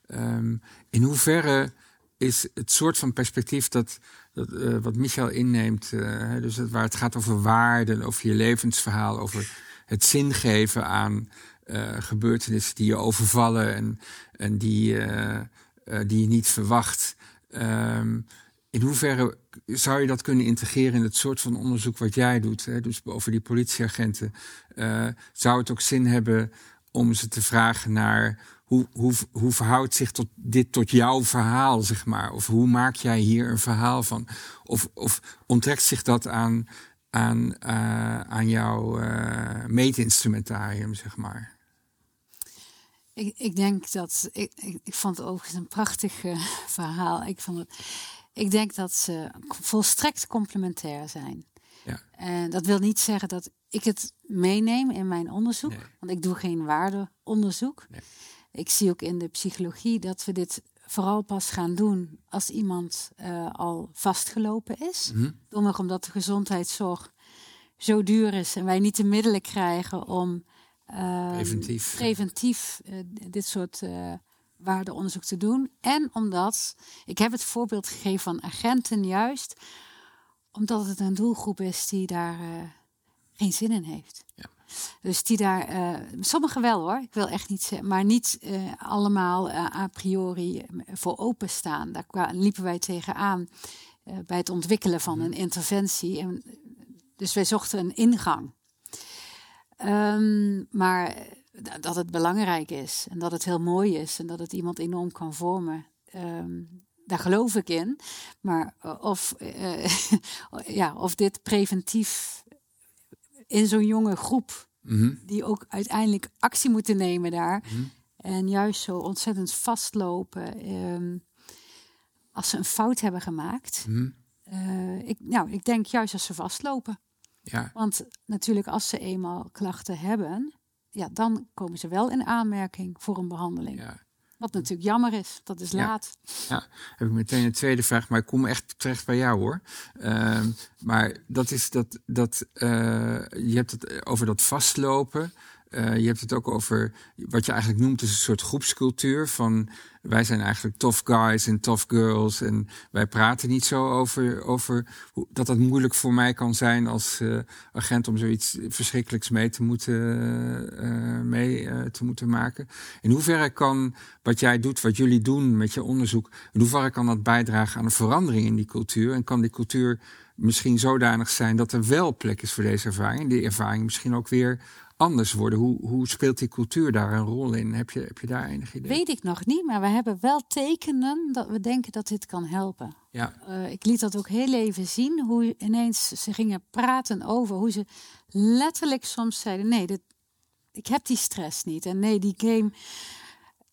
Um, in hoeverre is het soort van perspectief dat, dat uh, wat Michel inneemt, uh, dus het, waar het gaat over waarden, over je levensverhaal, over het zin geven aan gebeurtenissen die je overvallen en, en die, die je niet verwacht. Um, in hoeverre zou je dat kunnen integreren in het soort van onderzoek wat jij doet? Hè? Dus over die politieagenten. zou het ook zin hebben om ze te vragen naar hoe, hoe, hoe verhoudt zich tot, dit tot jouw verhaal, zeg maar? Of hoe maak jij hier een verhaal van? Of, of onttrekt zich dat aan, aan, aan jouw uh, meetinstrumentarium, zeg maar? Ik, ik denk dat. Ik, ik, ik vond het overigens een prachtig uh, verhaal. Ik, vond het, ik denk dat ze volstrekt complementair zijn. Ja. En dat wil niet zeggen dat ik het meeneem in mijn onderzoek, Nee. want ik doe geen waardeonderzoek. Nee. Ik zie ook in de psychologie dat we dit vooral pas gaan doen als iemand uh, al vastgelopen is. Domweg omdat de gezondheidszorg zo duur is en wij niet de middelen krijgen om uh, Preventief. preventief uh, dit soort uh, waardeonderzoek te doen. En omdat, ik heb het voorbeeld gegeven van agenten juist, omdat het een doelgroep is die daar uh, geen zin in heeft. Ja. Dus die daar, sommigen wel hoor, ik wil echt niet zeggen, maar niet allemaal a priori voor openstaan. Daar liepen wij tegenaan bij het ontwikkelen van een interventie. En, dus wij zochten een ingang. Um, maar dat het belangrijk is en dat het heel mooi is en dat het iemand enorm kan vormen. Um, daar geloof ik in. Maar of, ja, of dit preventief in zo'n jonge groep, mm-hmm. die ook uiteindelijk actie moeten nemen daar. Mm-hmm. En juist zo ontzettend vastlopen. Um, als ze een fout hebben gemaakt. Uh, ik, nou, ik denk juist als ze vastlopen. Ja. Want natuurlijk, als ze eenmaal klachten hebben, ja, dan komen ze wel in aanmerking voor een behandeling. Ja. Wat natuurlijk jammer is, dat is Ja. laat. Ja, heb ik meteen een tweede vraag, maar ik kom echt terecht bij jou hoor. Uh, maar dat is dat, dat uh, je hebt het over dat vastlopen. Uh, je hebt het ook over wat je eigenlijk noemt is een soort groepscultuur van wij zijn eigenlijk tough guys en tough girls en wij praten niet zo over, over dat het moeilijk voor mij kan zijn als uh, agent om zoiets verschrikkelijks mee te moeten, uh, mee te moeten maken. In hoeverre kan wat jij doet, wat jullie doen met je onderzoek, in hoeverre kan dat bijdragen aan een verandering in die cultuur en kan die cultuur misschien zodanig zijn dat er wel plek is voor deze ervaring, die ervaring misschien ook weer anders worden? Hoe, hoe speelt die cultuur daar een rol in? Heb je, heb je daar enig idee? Weet ik nog niet, maar we hebben wel tekenen dat we denken dat dit kan helpen. Ja. Uh, ik liet dat ook heel even zien, hoe ineens ze gingen praten over hoe ze letterlijk soms zeiden: nee, dit, ik heb die stress niet. En nee, die game.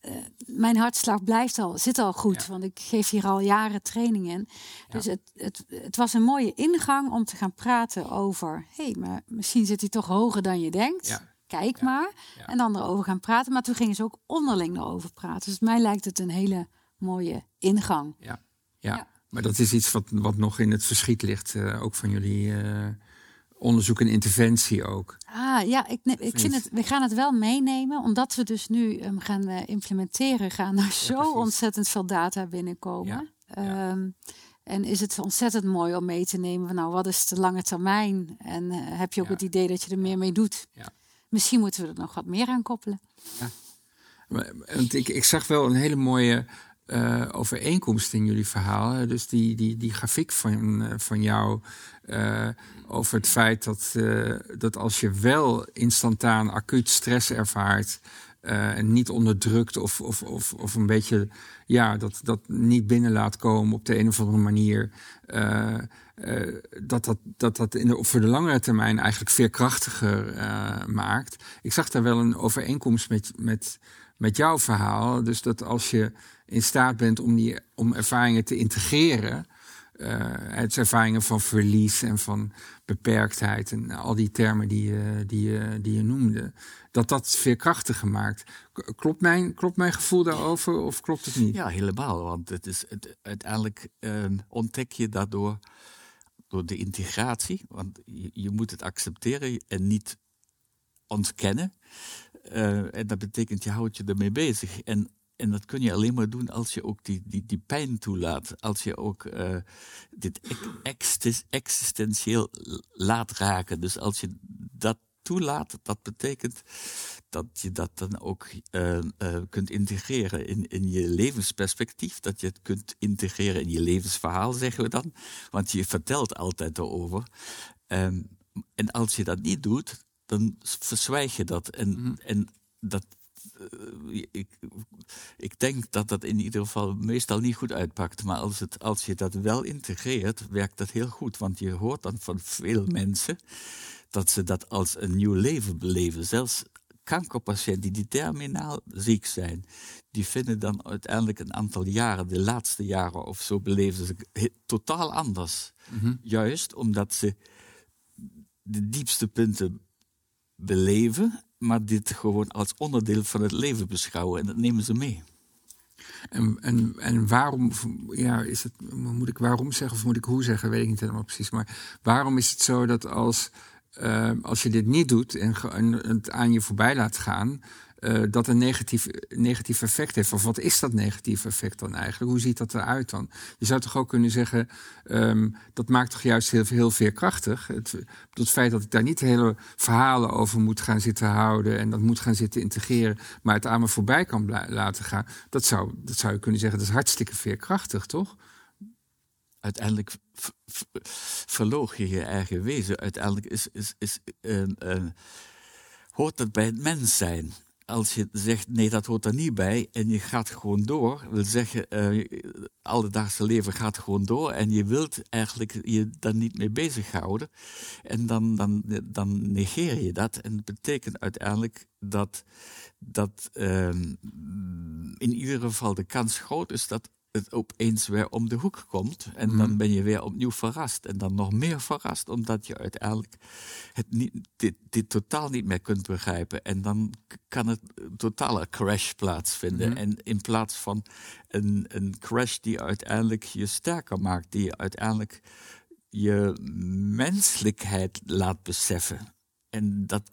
Eh, mijn hartslag blijft al, zit al goed, want ik geef hier al jaren training in. Dus het, het, het was een mooie ingang om te gaan praten over, hé, hey, maar misschien zit hij toch hoger dan je denkt. Ja. Kijk maar. En dan erover gaan praten. Maar toen gingen ze ook onderling erover praten. Dus mij lijkt het een hele mooie ingang. Ja, ja. Ja. maar dat is iets wat, wat nog in het verschiet ligt, eh, ook van jullie eh, onderzoek en interventie ook. Ah ja, ik, ik vind het, we gaan het wel meenemen, omdat we dus nu hem gaan eh, implementeren, gaan er zo precies. ontzettend veel data binnenkomen. Ja, Ehm, en is het ontzettend mooi om mee te nemen van nou, wat is de lange termijn? En eh, heb je ook Ja. het idee dat je er meer mee doet? Ja. Misschien moeten we er nog wat meer aan koppelen. Maar- Want ik, ik zag wel een hele mooie eh, overeenkomst in jullie verhaal. Dus die, die, die grafiek van, eh, van jou eh, over het feit dat, dat als je wel instantaan acuut stress ervaart. en niet onderdrukt of, of, of, of een beetje ja, dat, dat niet binnen laat komen op de een of andere manier. dat dat, dat, dat in de, voor de langere termijn eigenlijk veerkrachtiger maakt. Ik zag daar wel een overeenkomst met, met, met jouw verhaal. Dus dat als je in staat bent om, die, om ervaringen te integreren. eh, het ervaringen van verlies en van beperktheid en al die termen die je, die je, die je noemde, dat dat veerkrachtiger maakt. Klopt mijn, klopt mijn gevoel daarover of klopt het niet? Ja, helemaal. Want het is, het, uiteindelijk ehm, ontdek je daardoor door de integratie. Want je, je moet het accepteren en niet ontkennen. Eh, en dat betekent, je houdt je ermee bezig. En, en dat kun je alleen maar doen als je ook die, die, die pijn toelaat. Als je ook eh, dit ex- exis- existentieel laat raken. Dus als je dat toelaat, dat betekent dat je dat dan ook eh, eh, kunt integreren in, in je levensperspectief. Dat je het kunt integreren in je levensverhaal, zeggen we dan. Want je vertelt altijd erover. Ehm, en als je dat niet doet, dan verzwijg je dat. En, en dat. Eh, ik, ik denk dat dat in ieder geval meestal niet goed uitpakt. Maar als, het, als je dat wel integreert, werkt dat heel goed. Want je hoort dan van veel mensen dat ze dat als een nieuw leven beleven. Zelfs kankerpatiënten die terminaal ziek zijn, die vinden dan uiteindelijk een aantal jaren, de laatste jaren of zo, beleven ze totaal anders. Juist omdat ze de diepste punten beleven, maar dit gewoon als onderdeel van het leven beschouwen en dat nemen ze mee. En, en, en waarom, ja, is het, moet ik waarom zeggen of moet ik hoe zeggen, weet ik niet helemaal precies. Maar waarom is het zo dat als, eh, als je dit niet doet en, en het aan je voorbij laat gaan, eh, dat een negatief, negatief effect heeft? Of wat is dat negatief effect dan eigenlijk? Hoe ziet dat eruit dan? Je zou toch ook kunnen zeggen, ehm, dat maakt toch juist heel, heel veerkrachtig. Het, het feit dat ik daar niet hele verhalen over moet gaan zitten houden en dat moet gaan zitten integreren, maar het aan me voorbij kan laten gaan, dat zou, dat zou je kunnen zeggen, dat is hartstikke veerkrachtig, toch? uiteindelijk verloog je je eigen wezen. Uiteindelijk is, is, is, eh, eh, hoort het bij het mens zijn. Als je zegt, nee, dat hoort er niet bij, en je gaat gewoon door, wil zeggen, eh je alledaagse leven gaat gewoon door, en je wilt eigenlijk je daar niet mee bezighouden, en dan, dan, dan negeer je dat. En dat betekent uiteindelijk dat, dat ehm, in ieder geval de kans groot is dat het opeens weer om de hoek komt. En dan ben je weer opnieuw verrast. En dan nog meer verrast, omdat je uiteindelijk het niet, dit, dit totaal niet meer kunt begrijpen. En dan kan het een totale crash plaatsvinden. En in plaats van een, een crash die uiteindelijk je sterker maakt, die je uiteindelijk je menselijkheid laat beseffen. En dat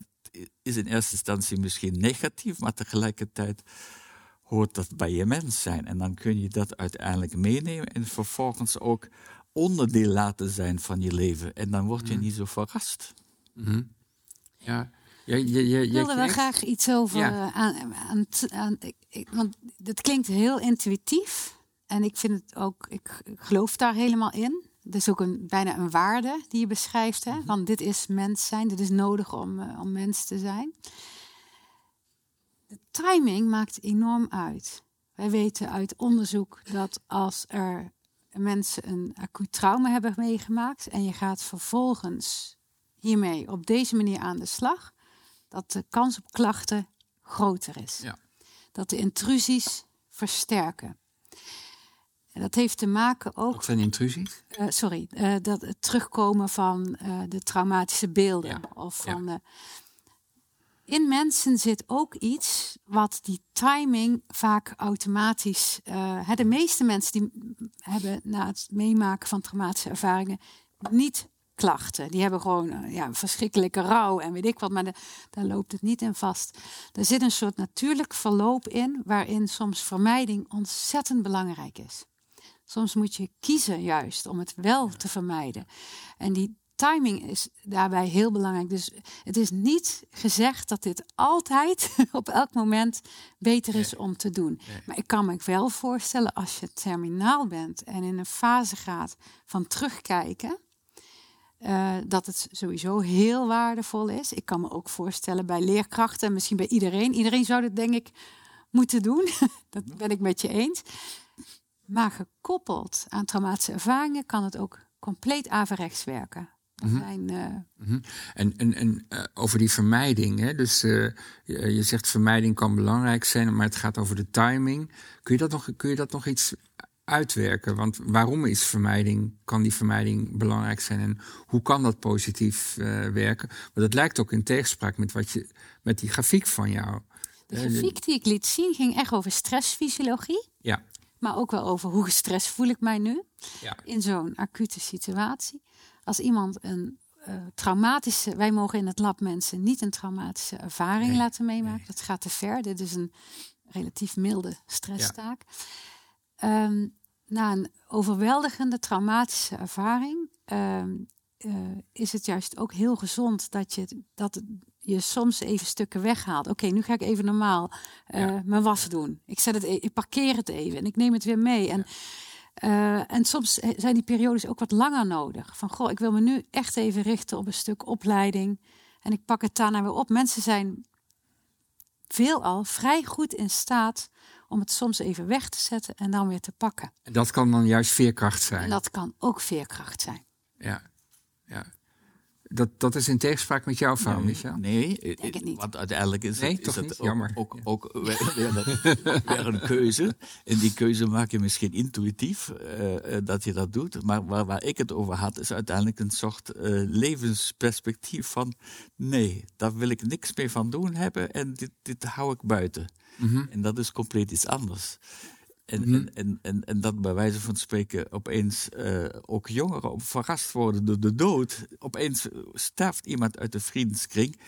is in eerste instantie misschien negatief, maar tegelijkertijd hoort dat bij je mens zijn. En dan kun je dat uiteindelijk meenemen en vervolgens ook onderdeel laten zijn van je leven. En dan word je niet zo verrast. Ja. Ja, je, je, je, Ik wilde wel graag iets over Ja. eh, aan, aan, aan ik, want het klinkt heel intuïtief en ik vind het ook, ik, ik geloof daar helemaal in. Het is ook een, bijna een waarde die je beschrijft, hè? want dit is mens zijn, dit is nodig om, eh, om mens te zijn. De timing maakt enorm uit. Wij weten uit onderzoek dat als er mensen een acuut trauma hebben meegemaakt en je gaat vervolgens hiermee op deze manier aan de slag, dat de kans op klachten groter is. Ja. dat de intrusies versterken. En dat heeft te maken ook. Wat zijn intrusies? Uh, sorry, uh, dat het terugkomen van uh, de traumatische beelden. Ja. Of van de, in mensen zit ook iets wat die timing vaak automatisch. Uh, de meeste mensen die hebben na het meemaken van traumatische ervaringen niet klachten. Die hebben gewoon uh, ja, verschrikkelijke rouw en weet ik wat, maar de, daar loopt het niet in vast. Er zit een soort natuurlijk verloop in, waarin soms vermijding ontzettend belangrijk is. Soms moet je kiezen juist om het wel te vermijden. En die timing is daarbij heel belangrijk. Dus het is niet gezegd dat dit altijd op elk moment beter is om te doen. Maar ik kan me wel voorstellen als je terminaal bent en in een fase gaat van terugkijken. Uh, dat het sowieso heel waardevol is. Ik kan me ook voorstellen bij leerkrachten, misschien bij iedereen. Iedereen zou dit denk ik moeten doen. dat ben ik met je eens. Maar gekoppeld aan traumatische ervaringen kan het ook compleet averechts werken. Mm zijn, uh... mm -hmm. En, en, en uh, over die vermijding, hè? dus uh, je, je, zegt vermijding kan belangrijk zijn, maar het gaat over de timing. Kun je dat nog, kun je dat nog iets uitwerken? Want waarom is vermijding, kan die vermijding belangrijk zijn en hoe kan dat positief werken? Want dat lijkt ook in tegenspraak met, wat je, met die grafiek van jou. De grafiek die ik liet zien ging echt over stressfysiologie. Ja. Maar ook wel over hoe gestrest voel ik mij nu ja. in zo'n acute situatie. Als iemand een uh, traumatische, wij mogen in het lab mensen niet een traumatische ervaring Nee, laten meemaken. nee. Dat gaat te ver. Dit is een relatief milde stresstaak. Ehm, na een overweldigende traumatische ervaring ehm, eh, is het juist ook heel gezond dat je, dat je soms even stukken weghaalt. Oké, nu ga ik even normaal eh, Ja. mijn was doen. Ik, zet het, e- ik parkeer het even en ik neem het weer mee. En, eh, en soms zijn die periodes ook wat langer nodig. Van goh, ik wil me nu echt even richten op een stuk opleiding. En ik pak het daarna weer op. Mensen zijn veelal vrij goed in staat om het soms even weg te zetten en dan weer te pakken. En dat kan dan juist veerkracht zijn. En dat kan ook veerkracht zijn. Ja, ja. Dat, dat is in tegenspraak met jouw verhaal, Nee, Michel? nee, Denk het niet. want uiteindelijk is Nee, het, is ook, Jammer. ook, ook weer, weer- weer een keuze. En die keuze maak je misschien intuïtief eh, eh, dat je dat doet. Maar waar, waar ik het over had, is uiteindelijk een soort eh, levensperspectief van... nee, daar wil ik niks meer van doen hebben en dit, dit hou ik buiten. Mhm. En dat is compleet iets anders. En, Mhm. en, en, en, en dat bij wijze van spreken opeens eh, ook jongeren op verrast worden door de dood. Opeens sterft iemand uit de vriendenskring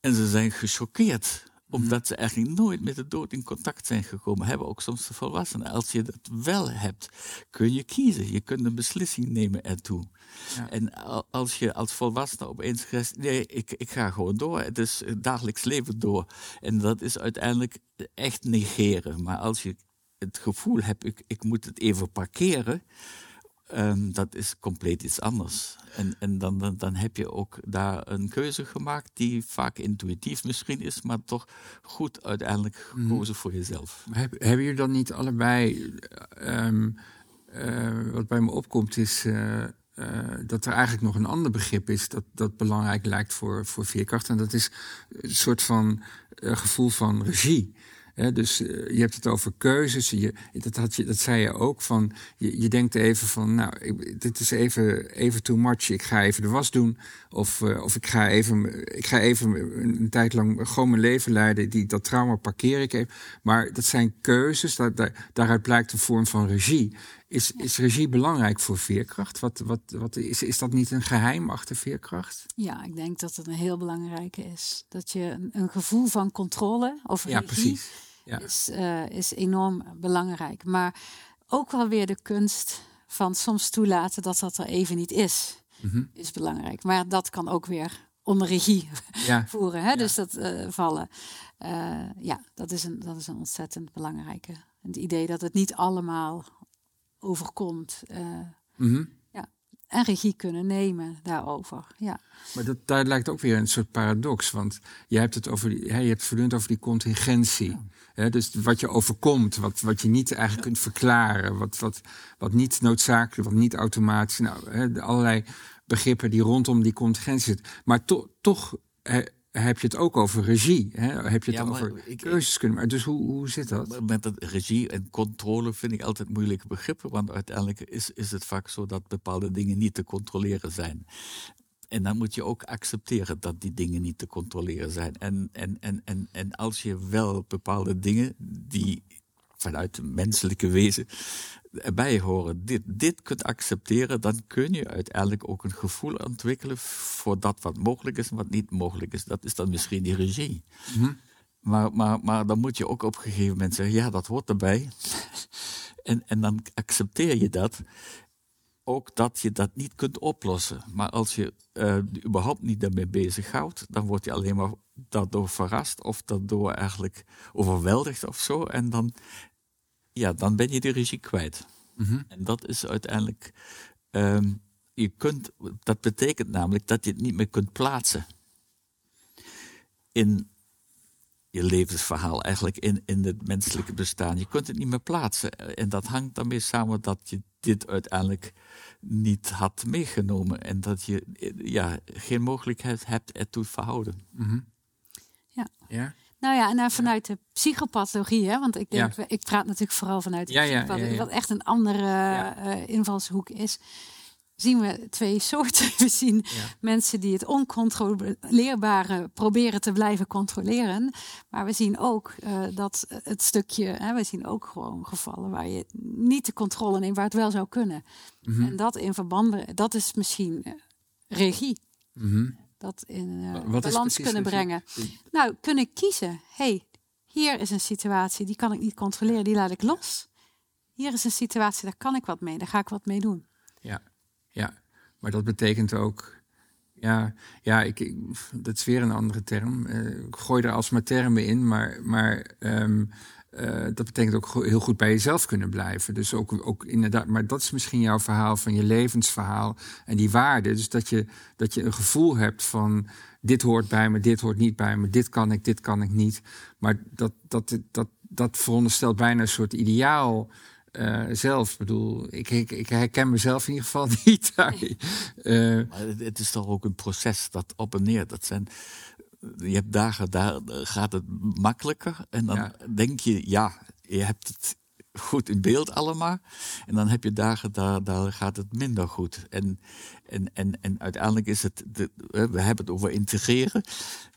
en ze zijn gechoqueerd. Omdat ze eigenlijk nooit met de dood in contact zijn gekomen. Hebben ook soms de volwassenen. Als je dat wel hebt, kun je kiezen. Je kunt een beslissing nemen ertoe. Ja. En al- als je als volwassene opeens zegt, nee, ik, ik ga gewoon door. Het is het dagelijks leven door. En dat is uiteindelijk echt negeren. Maar als je het gevoel hebt, ik, ik moet het even parkeren, ehm, dat is compleet iets anders. En, en dan, dan, dan heb je ook daar een keuze gemaakt die vaak intuïtief misschien is, maar toch goed uiteindelijk gekozen voor jezelf. Heb- hebben jullie dan niet allebei... ehm, eh, wat bij me opkomt is... eh, eh, dat er eigenlijk nog een ander begrip is dat, dat belangrijk lijkt voor, voor veerkracht. En dat is een soort van gevoel van regie. Dus eh, je hebt het over keuzes. Je, dat, had je, dat zei je ook. Van, je, je denkt even van, nou, ik, dit is even, even too much. Ik ga even de was doen. Of, eh, of ik, ga even, ik ga even een, tijd lang gewoon mijn leven leiden. Die, dat trauma parkeer ik even. Maar dat zijn keuzes. Daaruit blijkt een vorm van regie. Is, is regie belangrijk voor veerkracht? Wat, wat, wat is, is dat niet een geheim achter veerkracht? Ja, ik denk dat het een heel belangrijke is. Dat je een, een gevoel van controle of Ja, regie precies. Ja. is, eh, is enorm belangrijk. Maar ook wel weer de kunst van soms toelaten dat dat er even niet is, Mhm. is belangrijk. Maar dat kan ook weer onder regie Ja. voeren. Hè? Dus dat eh, vallen. Eh, ja, dat is, een, dat is een ontzettend belangrijke. Het idee dat het niet allemaal overkomt. eh, Mhm. en regie kunnen nemen daarover. Ja. Maar dat, daar lijkt ook weer een soort paradox. Want je hebt het over die, hè, je hebt voortdurend over die contingentie. Hè, dus wat je overkomt, wat, wat je niet eigenlijk kunt verklaren. Wat, wat, wat niet noodzakelijk, wat niet automatisch. Nou, hè, allerlei begrippen die rondom die contingentie zitten. Maar to, toch heb je het ook over regie. Hè? Heb je het Ja, over ik- keuzes kunnen maken. Dus hoe, hoe zit dat? Met dat regie en controle vind ik altijd moeilijke begrippen, want uiteindelijk is, is het vaak zo dat bepaalde dingen niet te controleren zijn. En dan moet je ook accepteren dat die dingen niet te controleren zijn. En, en, en, en, en als je wel bepaalde dingen die vanuit het menselijke wezen erbij horen, dit, dit kunt accepteren, dan kun je uiteindelijk ook een gevoel ontwikkelen voor dat wat mogelijk is en wat niet mogelijk is. Dat is dan misschien die regie. Maar, maar, maar dan moet je ook op een gegeven moment zeggen, ja, dat hoort erbij. en, en dan accepteer je dat. Ook dat je dat niet kunt oplossen. Maar als je eh, überhaupt niet daarmee bezighoudt, dan word je alleen maar daardoor verrast of daardoor eigenlijk overweldigd of zo. En dan, ja, dan ben je de regie kwijt. En dat is uiteindelijk. ehm, je kunt, dat betekent namelijk dat je het niet meer kunt plaatsen in je levensverhaal, eigenlijk in, in het menselijke bestaan. Je kunt het niet meer plaatsen. En dat hangt daarmee samen dat je dit uiteindelijk niet had meegenomen. En dat je ja, geen mogelijkheid hebt ertoe verhouden. Ja? Nou ja, en dan vanuit de psychopathologie, hè, want ik denk, Ja. ik praat natuurlijk vooral vanuit de Ja, psychopathologie, ja, wat echt een andere eh, invalshoek is. Zien we twee soorten. We zien mensen die het oncontroleerbare proberen te blijven controleren. Maar we zien ook eh, dat het stukje, hè, we zien ook gewoon gevallen waar je niet de controle neemt, waar het wel zou kunnen. Mhm. En dat in verband, dat is misschien eh, regie. Mhm. Dat in is balans kunnen brengen. Nou, kunnen kiezen. hey, hier is een situatie die kan ik niet controleren, die laat ik los. Hier is een situatie, daar kan ik wat mee, daar ga ik wat mee doen. Ja, ja. Maar dat betekent ook. Ja, ja ik, ik- dat is weer een andere term. Eh, ik gooi er alsmaar termen in, maar, maar ehm, eh, dat betekent ook heel goed bij jezelf kunnen blijven. Dus ook, ook inderdaad, maar dat is misschien jouw verhaal van je levensverhaal en die waarden. Dus dat je, dat je een gevoel hebt van dit hoort bij me, dit hoort niet bij me, dit kan ik, dit kan ik niet. Maar dat, dat, dat, dat veronderstelt bijna een soort ideaal eh, zelf. Ik bedoel, ik, ik, ik herken mezelf in ieder geval niet. Eh, Maar het, het is toch ook een proces dat op en neer. Dat zijn, je hebt dagen, daar gaat het makkelijker. En dan Ja. denk je, ja, je hebt het goed in beeld allemaal. En dan heb je dagen, daar, daar gaat het minder goed. En, en, en, en uiteindelijk is het, de, eh, we hebben het over integreren.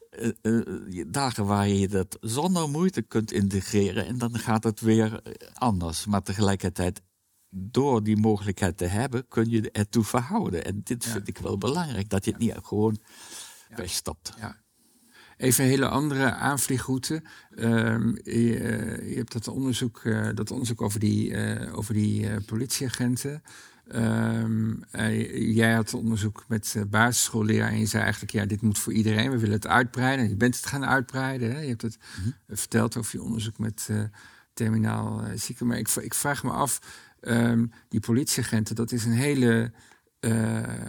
Eh, eh, dagen waar je dat zonder moeite kunt integreren. En dan gaat het weer eh, anders. Maar tegelijkertijd door die mogelijkheid te hebben, kun je ertoe verhouden. En dit vind ik wel belangrijk, dat je het niet gewoon wegstapt. Ja. Even een hele andere aanvliegroute. Ehm, je, eh, je hebt dat onderzoek, eh, dat onderzoek over die, eh, over die politieagenten. Ehm, eh, jij had onderzoek met basisschoolleraar en je zei eigenlijk, ja, dit moet voor iedereen. We willen het uitbreiden. En je bent het gaan uitbreiden. Hè? Je hebt het eh, verteld over je onderzoek met terminaal zieken. Maar ik, ik vraag me af, ehm, die politieagenten, dat is een hele,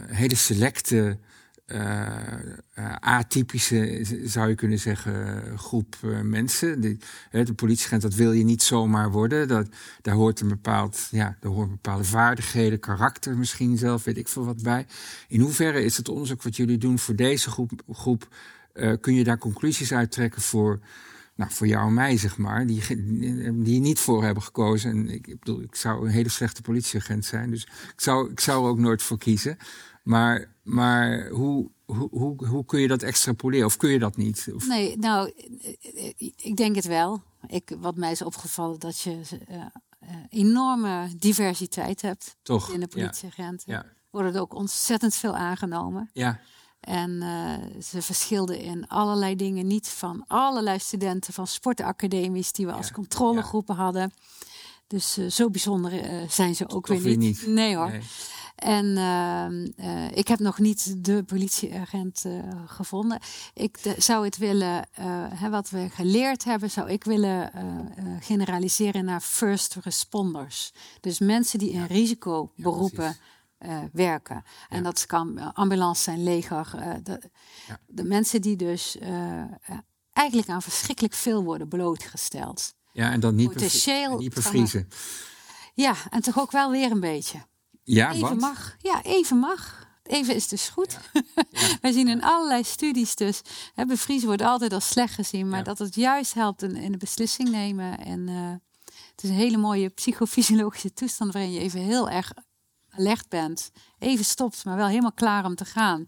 hele selecte atypische, z- zou je kunnen zeggen, groep eh, mensen. De politieagent, dat wil je niet zomaar worden. Dat, daar hoort een bepaald, ja, daar hoort bepaalde vaardigheden, karakter misschien zelf, weet ik veel wat bij. In hoeverre is het onderzoek wat jullie doen voor deze groep, groep eh, kun je daar conclusies uittrekken voor, nou, voor jou en mij, zeg maar, die, die niet voor hebben gekozen. En ik, ik bedoel, ik zou een hele slechte politieagent zijn, dus ik zou, ik zou er ook nooit voor kiezen. Maar, maar hoe, hoe, hoe, hoe kun je dat extrapoleren? Of kun je dat niet? Of, Nee, nou, eh, ik denk het wel. Ik, wat mij is opgevallen, dat je eh, eh, enorme diversiteit hebt Toch, in de ja. politieagenten. Ja. Worden er ook ontzettend veel aangenomen. ja, En ze verschilden in allerlei dingen. Niet van allerlei studenten van sportacademies die we als controlegroepen hadden. Dus zo bijzonder zijn ze ook weer weer niet. niet. Nee hoor. Nee. En ehm, eh, ik heb nog niet de politieagent eh, gevonden. Ik de- zou het willen, eh, hè, wat we geleerd hebben, zou ik willen generaliseren naar first responders. Dus mensen die in risicoberoepen eh, werken. En dat kan ambulance zijn, leger. de, Ja. de mensen die dus eigenlijk aan verschrikkelijk veel worden blootgesteld. ja, en dan niet, en niet bevriezen. Ja, en toch ook wel weer een beetje. Ja, Even wat? mag. Ja, even mag. even is dus goed. Wij zien in allerlei studies dus, hè, bevriezen wordt altijd als slecht gezien, maar Ja. dat het juist helpt in, in de beslissing nemen. En eh, het is een hele mooie psychofysiologische toestand waarin je even heel erg alert bent. Even stopt, maar wel helemaal klaar om te gaan.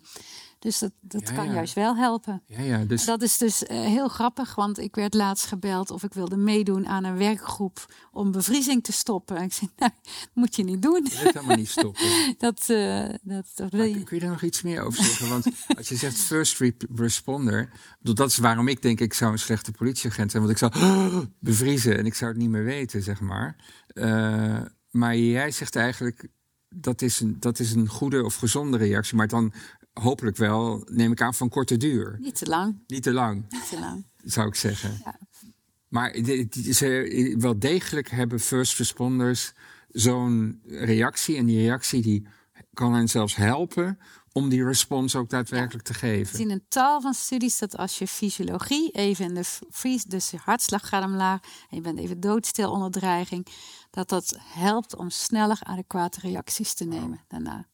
Dus dat, dat Ja, kan ja. juist wel helpen. Ja, ja, dus Dat is dus eh, heel grappig, want ik werd laatst gebeld of ik wilde meedoen aan een werkgroep om bevriezing te stoppen. En ik zei, nou, dat moet je niet doen. je wilt helemaal niet stoppen. Dat, eh, dat, dat wil je. kun je daar nog iets meer over zeggen? Want als je zegt first re- responder, dat is waarom ik denk ik zou een slechte politieagent zijn, want ik zou bevriezen en ik zou het niet meer weten, zeg maar. Eh, maar jij zegt eigenlijk dat is een, dat is een goede of gezonde reactie, maar dan hopelijk wel, neem ik aan, van korte duur. Niet te lang, Niet te lang, niet te lang. zou ik zeggen. Ja. Maar ze, wel degelijk hebben first responders zo'n reactie. En die reactie die kan hen zelfs helpen om die respons ook daadwerkelijk te We geven. zien in tal van studies dat als je fysiologie even in de freeze, dus je hartslag gaat omlaag en je bent even doodstil onder dreiging, dat dat helpt om sneller adequate reacties te nemen daarna.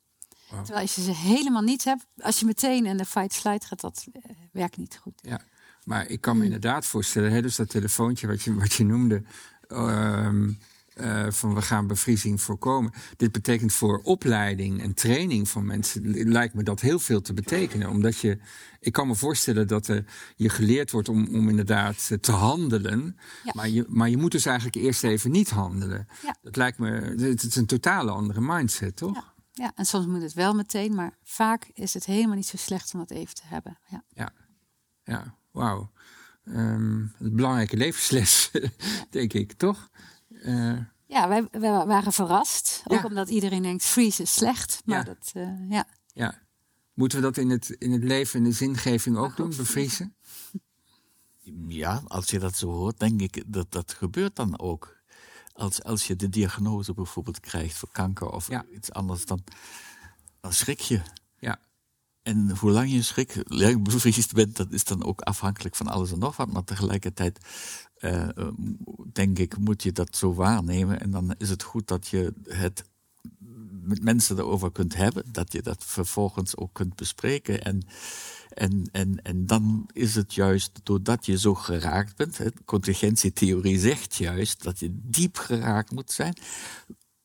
Terwijl als je ze helemaal niet hebt, als je meteen in de fight-flight gaat, dat eh, werkt niet goed. Ja. Maar ik kan me inderdaad voorstellen, hè, dus dat telefoontje wat je, wat je noemde. ehm, eh, van we gaan bevriezing voorkomen. Dit betekent voor opleiding en training van mensen lijkt me dat heel veel te betekenen. Omdat je, ik kan me voorstellen dat er, je geleerd wordt om, om inderdaad eh, te handelen. Ja. Maar, je, maar je moet dus eigenlijk eerst even niet handelen. Ja. Dat lijkt me, het is een totale andere mindset, toch? Ja. Ja, en soms moet het wel meteen, maar vaak is het helemaal niet zo slecht om dat even te hebben. Ja. Ja, ja wauw. Ehm, een belangrijke levensles, denk ik, toch? Eh, Ja, wij, wij waren verrast. Ook Ja. omdat iedereen denkt, freeze is slecht. Maar Ja. dat, eh, ja. ja. Moeten we dat in het, in het leven en de zingeving ook doen, bevriezen? Ja, als je dat zo hoort, denk ik dat dat gebeurt dan ook. Als, als je de diagnose bijvoorbeeld krijgt voor kanker of Ja. iets anders, dan, dan schrik je. Ja, En hoe lang je schrik, lang bevriesd bent, dat is dan ook afhankelijk van alles en nog wat. Maar tegelijkertijd, eh, denk ik, moet je dat zo waarnemen. En dan is het goed dat je het met mensen erover kunt hebben. Dat je dat vervolgens ook kunt bespreken. En, en, en, en dan is het juist doordat je zo geraakt bent. hè, contingentietheorie zegt juist dat je diep geraakt moet zijn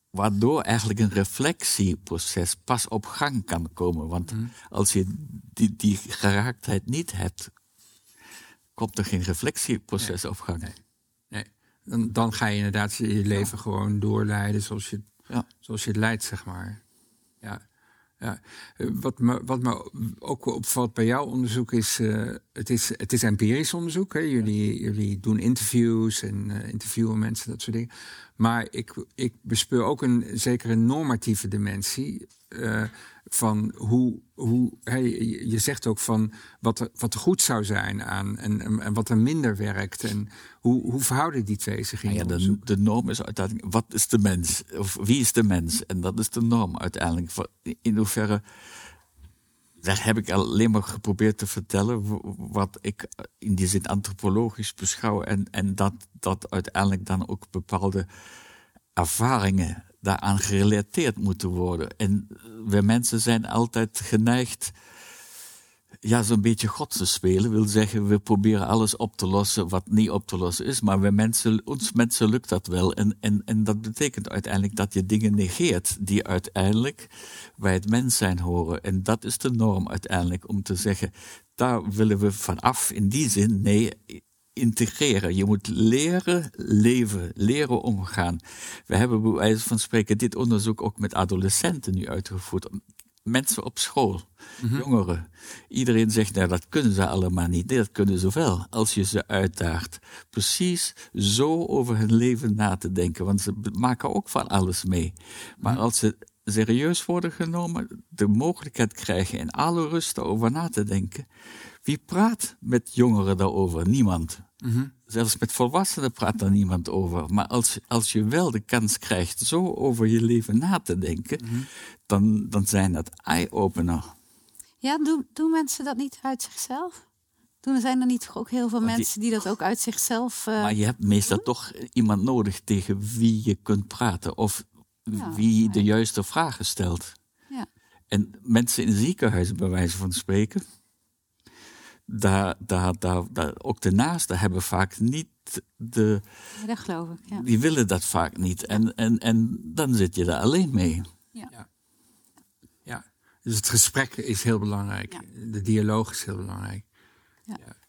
waardoor eigenlijk een reflectieproces pas op gang kan komen. Want als je die, die geraaktheid niet hebt, komt er geen reflectieproces op gang. nee. Dan, dan ga je inderdaad je leven gewoon doorleiden zoals je, Ja. zoals je het leidt, zeg maar. Ja. Ja. Eh, Wat, me, wat me ook opvalt bij jouw onderzoek is, eh, het is, het is empirisch onderzoek. Hè? Jullie, jullie doen interviews en eh, interviewen mensen, dat soort dingen. Maar ik, ik bespeur ook een zekere normatieve dimensie. Eh, van hoe, hoe hè, je, zegt ook van wat er, wat er goed zou zijn aan en, en, en wat er minder werkt. En hoe, hoe verhouden die twee zich in Nou ja, de, de norm is uiteindelijk, wat is de mens? Of wie is de mens? En dat is de norm uiteindelijk. In hoeverre, daar heb ik alleen maar geprobeerd te vertellen wat ik in die zin antropologisch beschouw. En, en dat, dat uiteindelijk dan ook bepaalde ervaringen daaraan gerelateerd moeten worden. En we mensen zijn altijd geneigd ja, zo'n beetje God te spelen. Wil zeggen, we proberen alles op te lossen wat niet op te lossen is. Maar we mensen, ons mensen lukt dat wel. En, en, en dat betekent uiteindelijk dat je dingen negeert die uiteindelijk bij het mens zijn horen. En dat is de norm uiteindelijk om te zeggen, daar willen we vanaf. In die zin, nee, integreren. Je moet leren leven, leren omgaan. We hebben bij wijze van spreken dit onderzoek ook met adolescenten nu uitgevoerd. Mensen op school, jongeren. Iedereen zegt, nou, dat kunnen ze allemaal niet. Nee, dat kunnen ze wel, als je ze uitdaagt. Precies zo over hun leven na te denken. Want ze maken ook van alles mee. Maar als ze serieus worden genomen, de mogelijkheid krijgen in alle rust over na te denken. Wie praat met jongeren daarover? Niemand. Zelfs met volwassenen praat daar niemand over. Maar als, als je wel de kans krijgt zo over je leven na te denken, dan, dan zijn dat eye-opener. Ja, doen, doen mensen dat niet uit zichzelf? Doen, zijn er niet ook heel veel die- mensen die dat ook uit zichzelf... eh, Maar je hebt meestal toch iemand nodig tegen wie je kunt praten. Of Ja, wie ja. de juiste vragen stelt. ja. En mensen in ziekenhuizen, bij wijze van spreken, daar, daar, daar, daar, ook de naasten hebben vaak niet de. Ja, dat geloof ik. Ja. Die willen dat vaak niet. En, en, en dan zit je daar alleen mee. Ja. Dus het gesprek is heel belangrijk. Ja. De dialoog is heel belangrijk.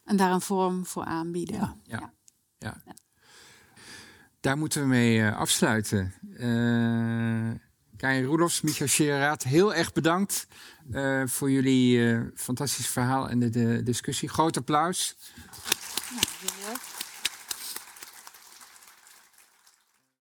En daar een vorm voor aanbieden. Ja. Ja. ja. Daar moeten we mee eh, afsluiten. Eh Karin Roelofs, Michael Scherraat, heel erg bedankt eh, voor jullie eh, fantastisch verhaal en de, discussie. Groot applaus. Leuk.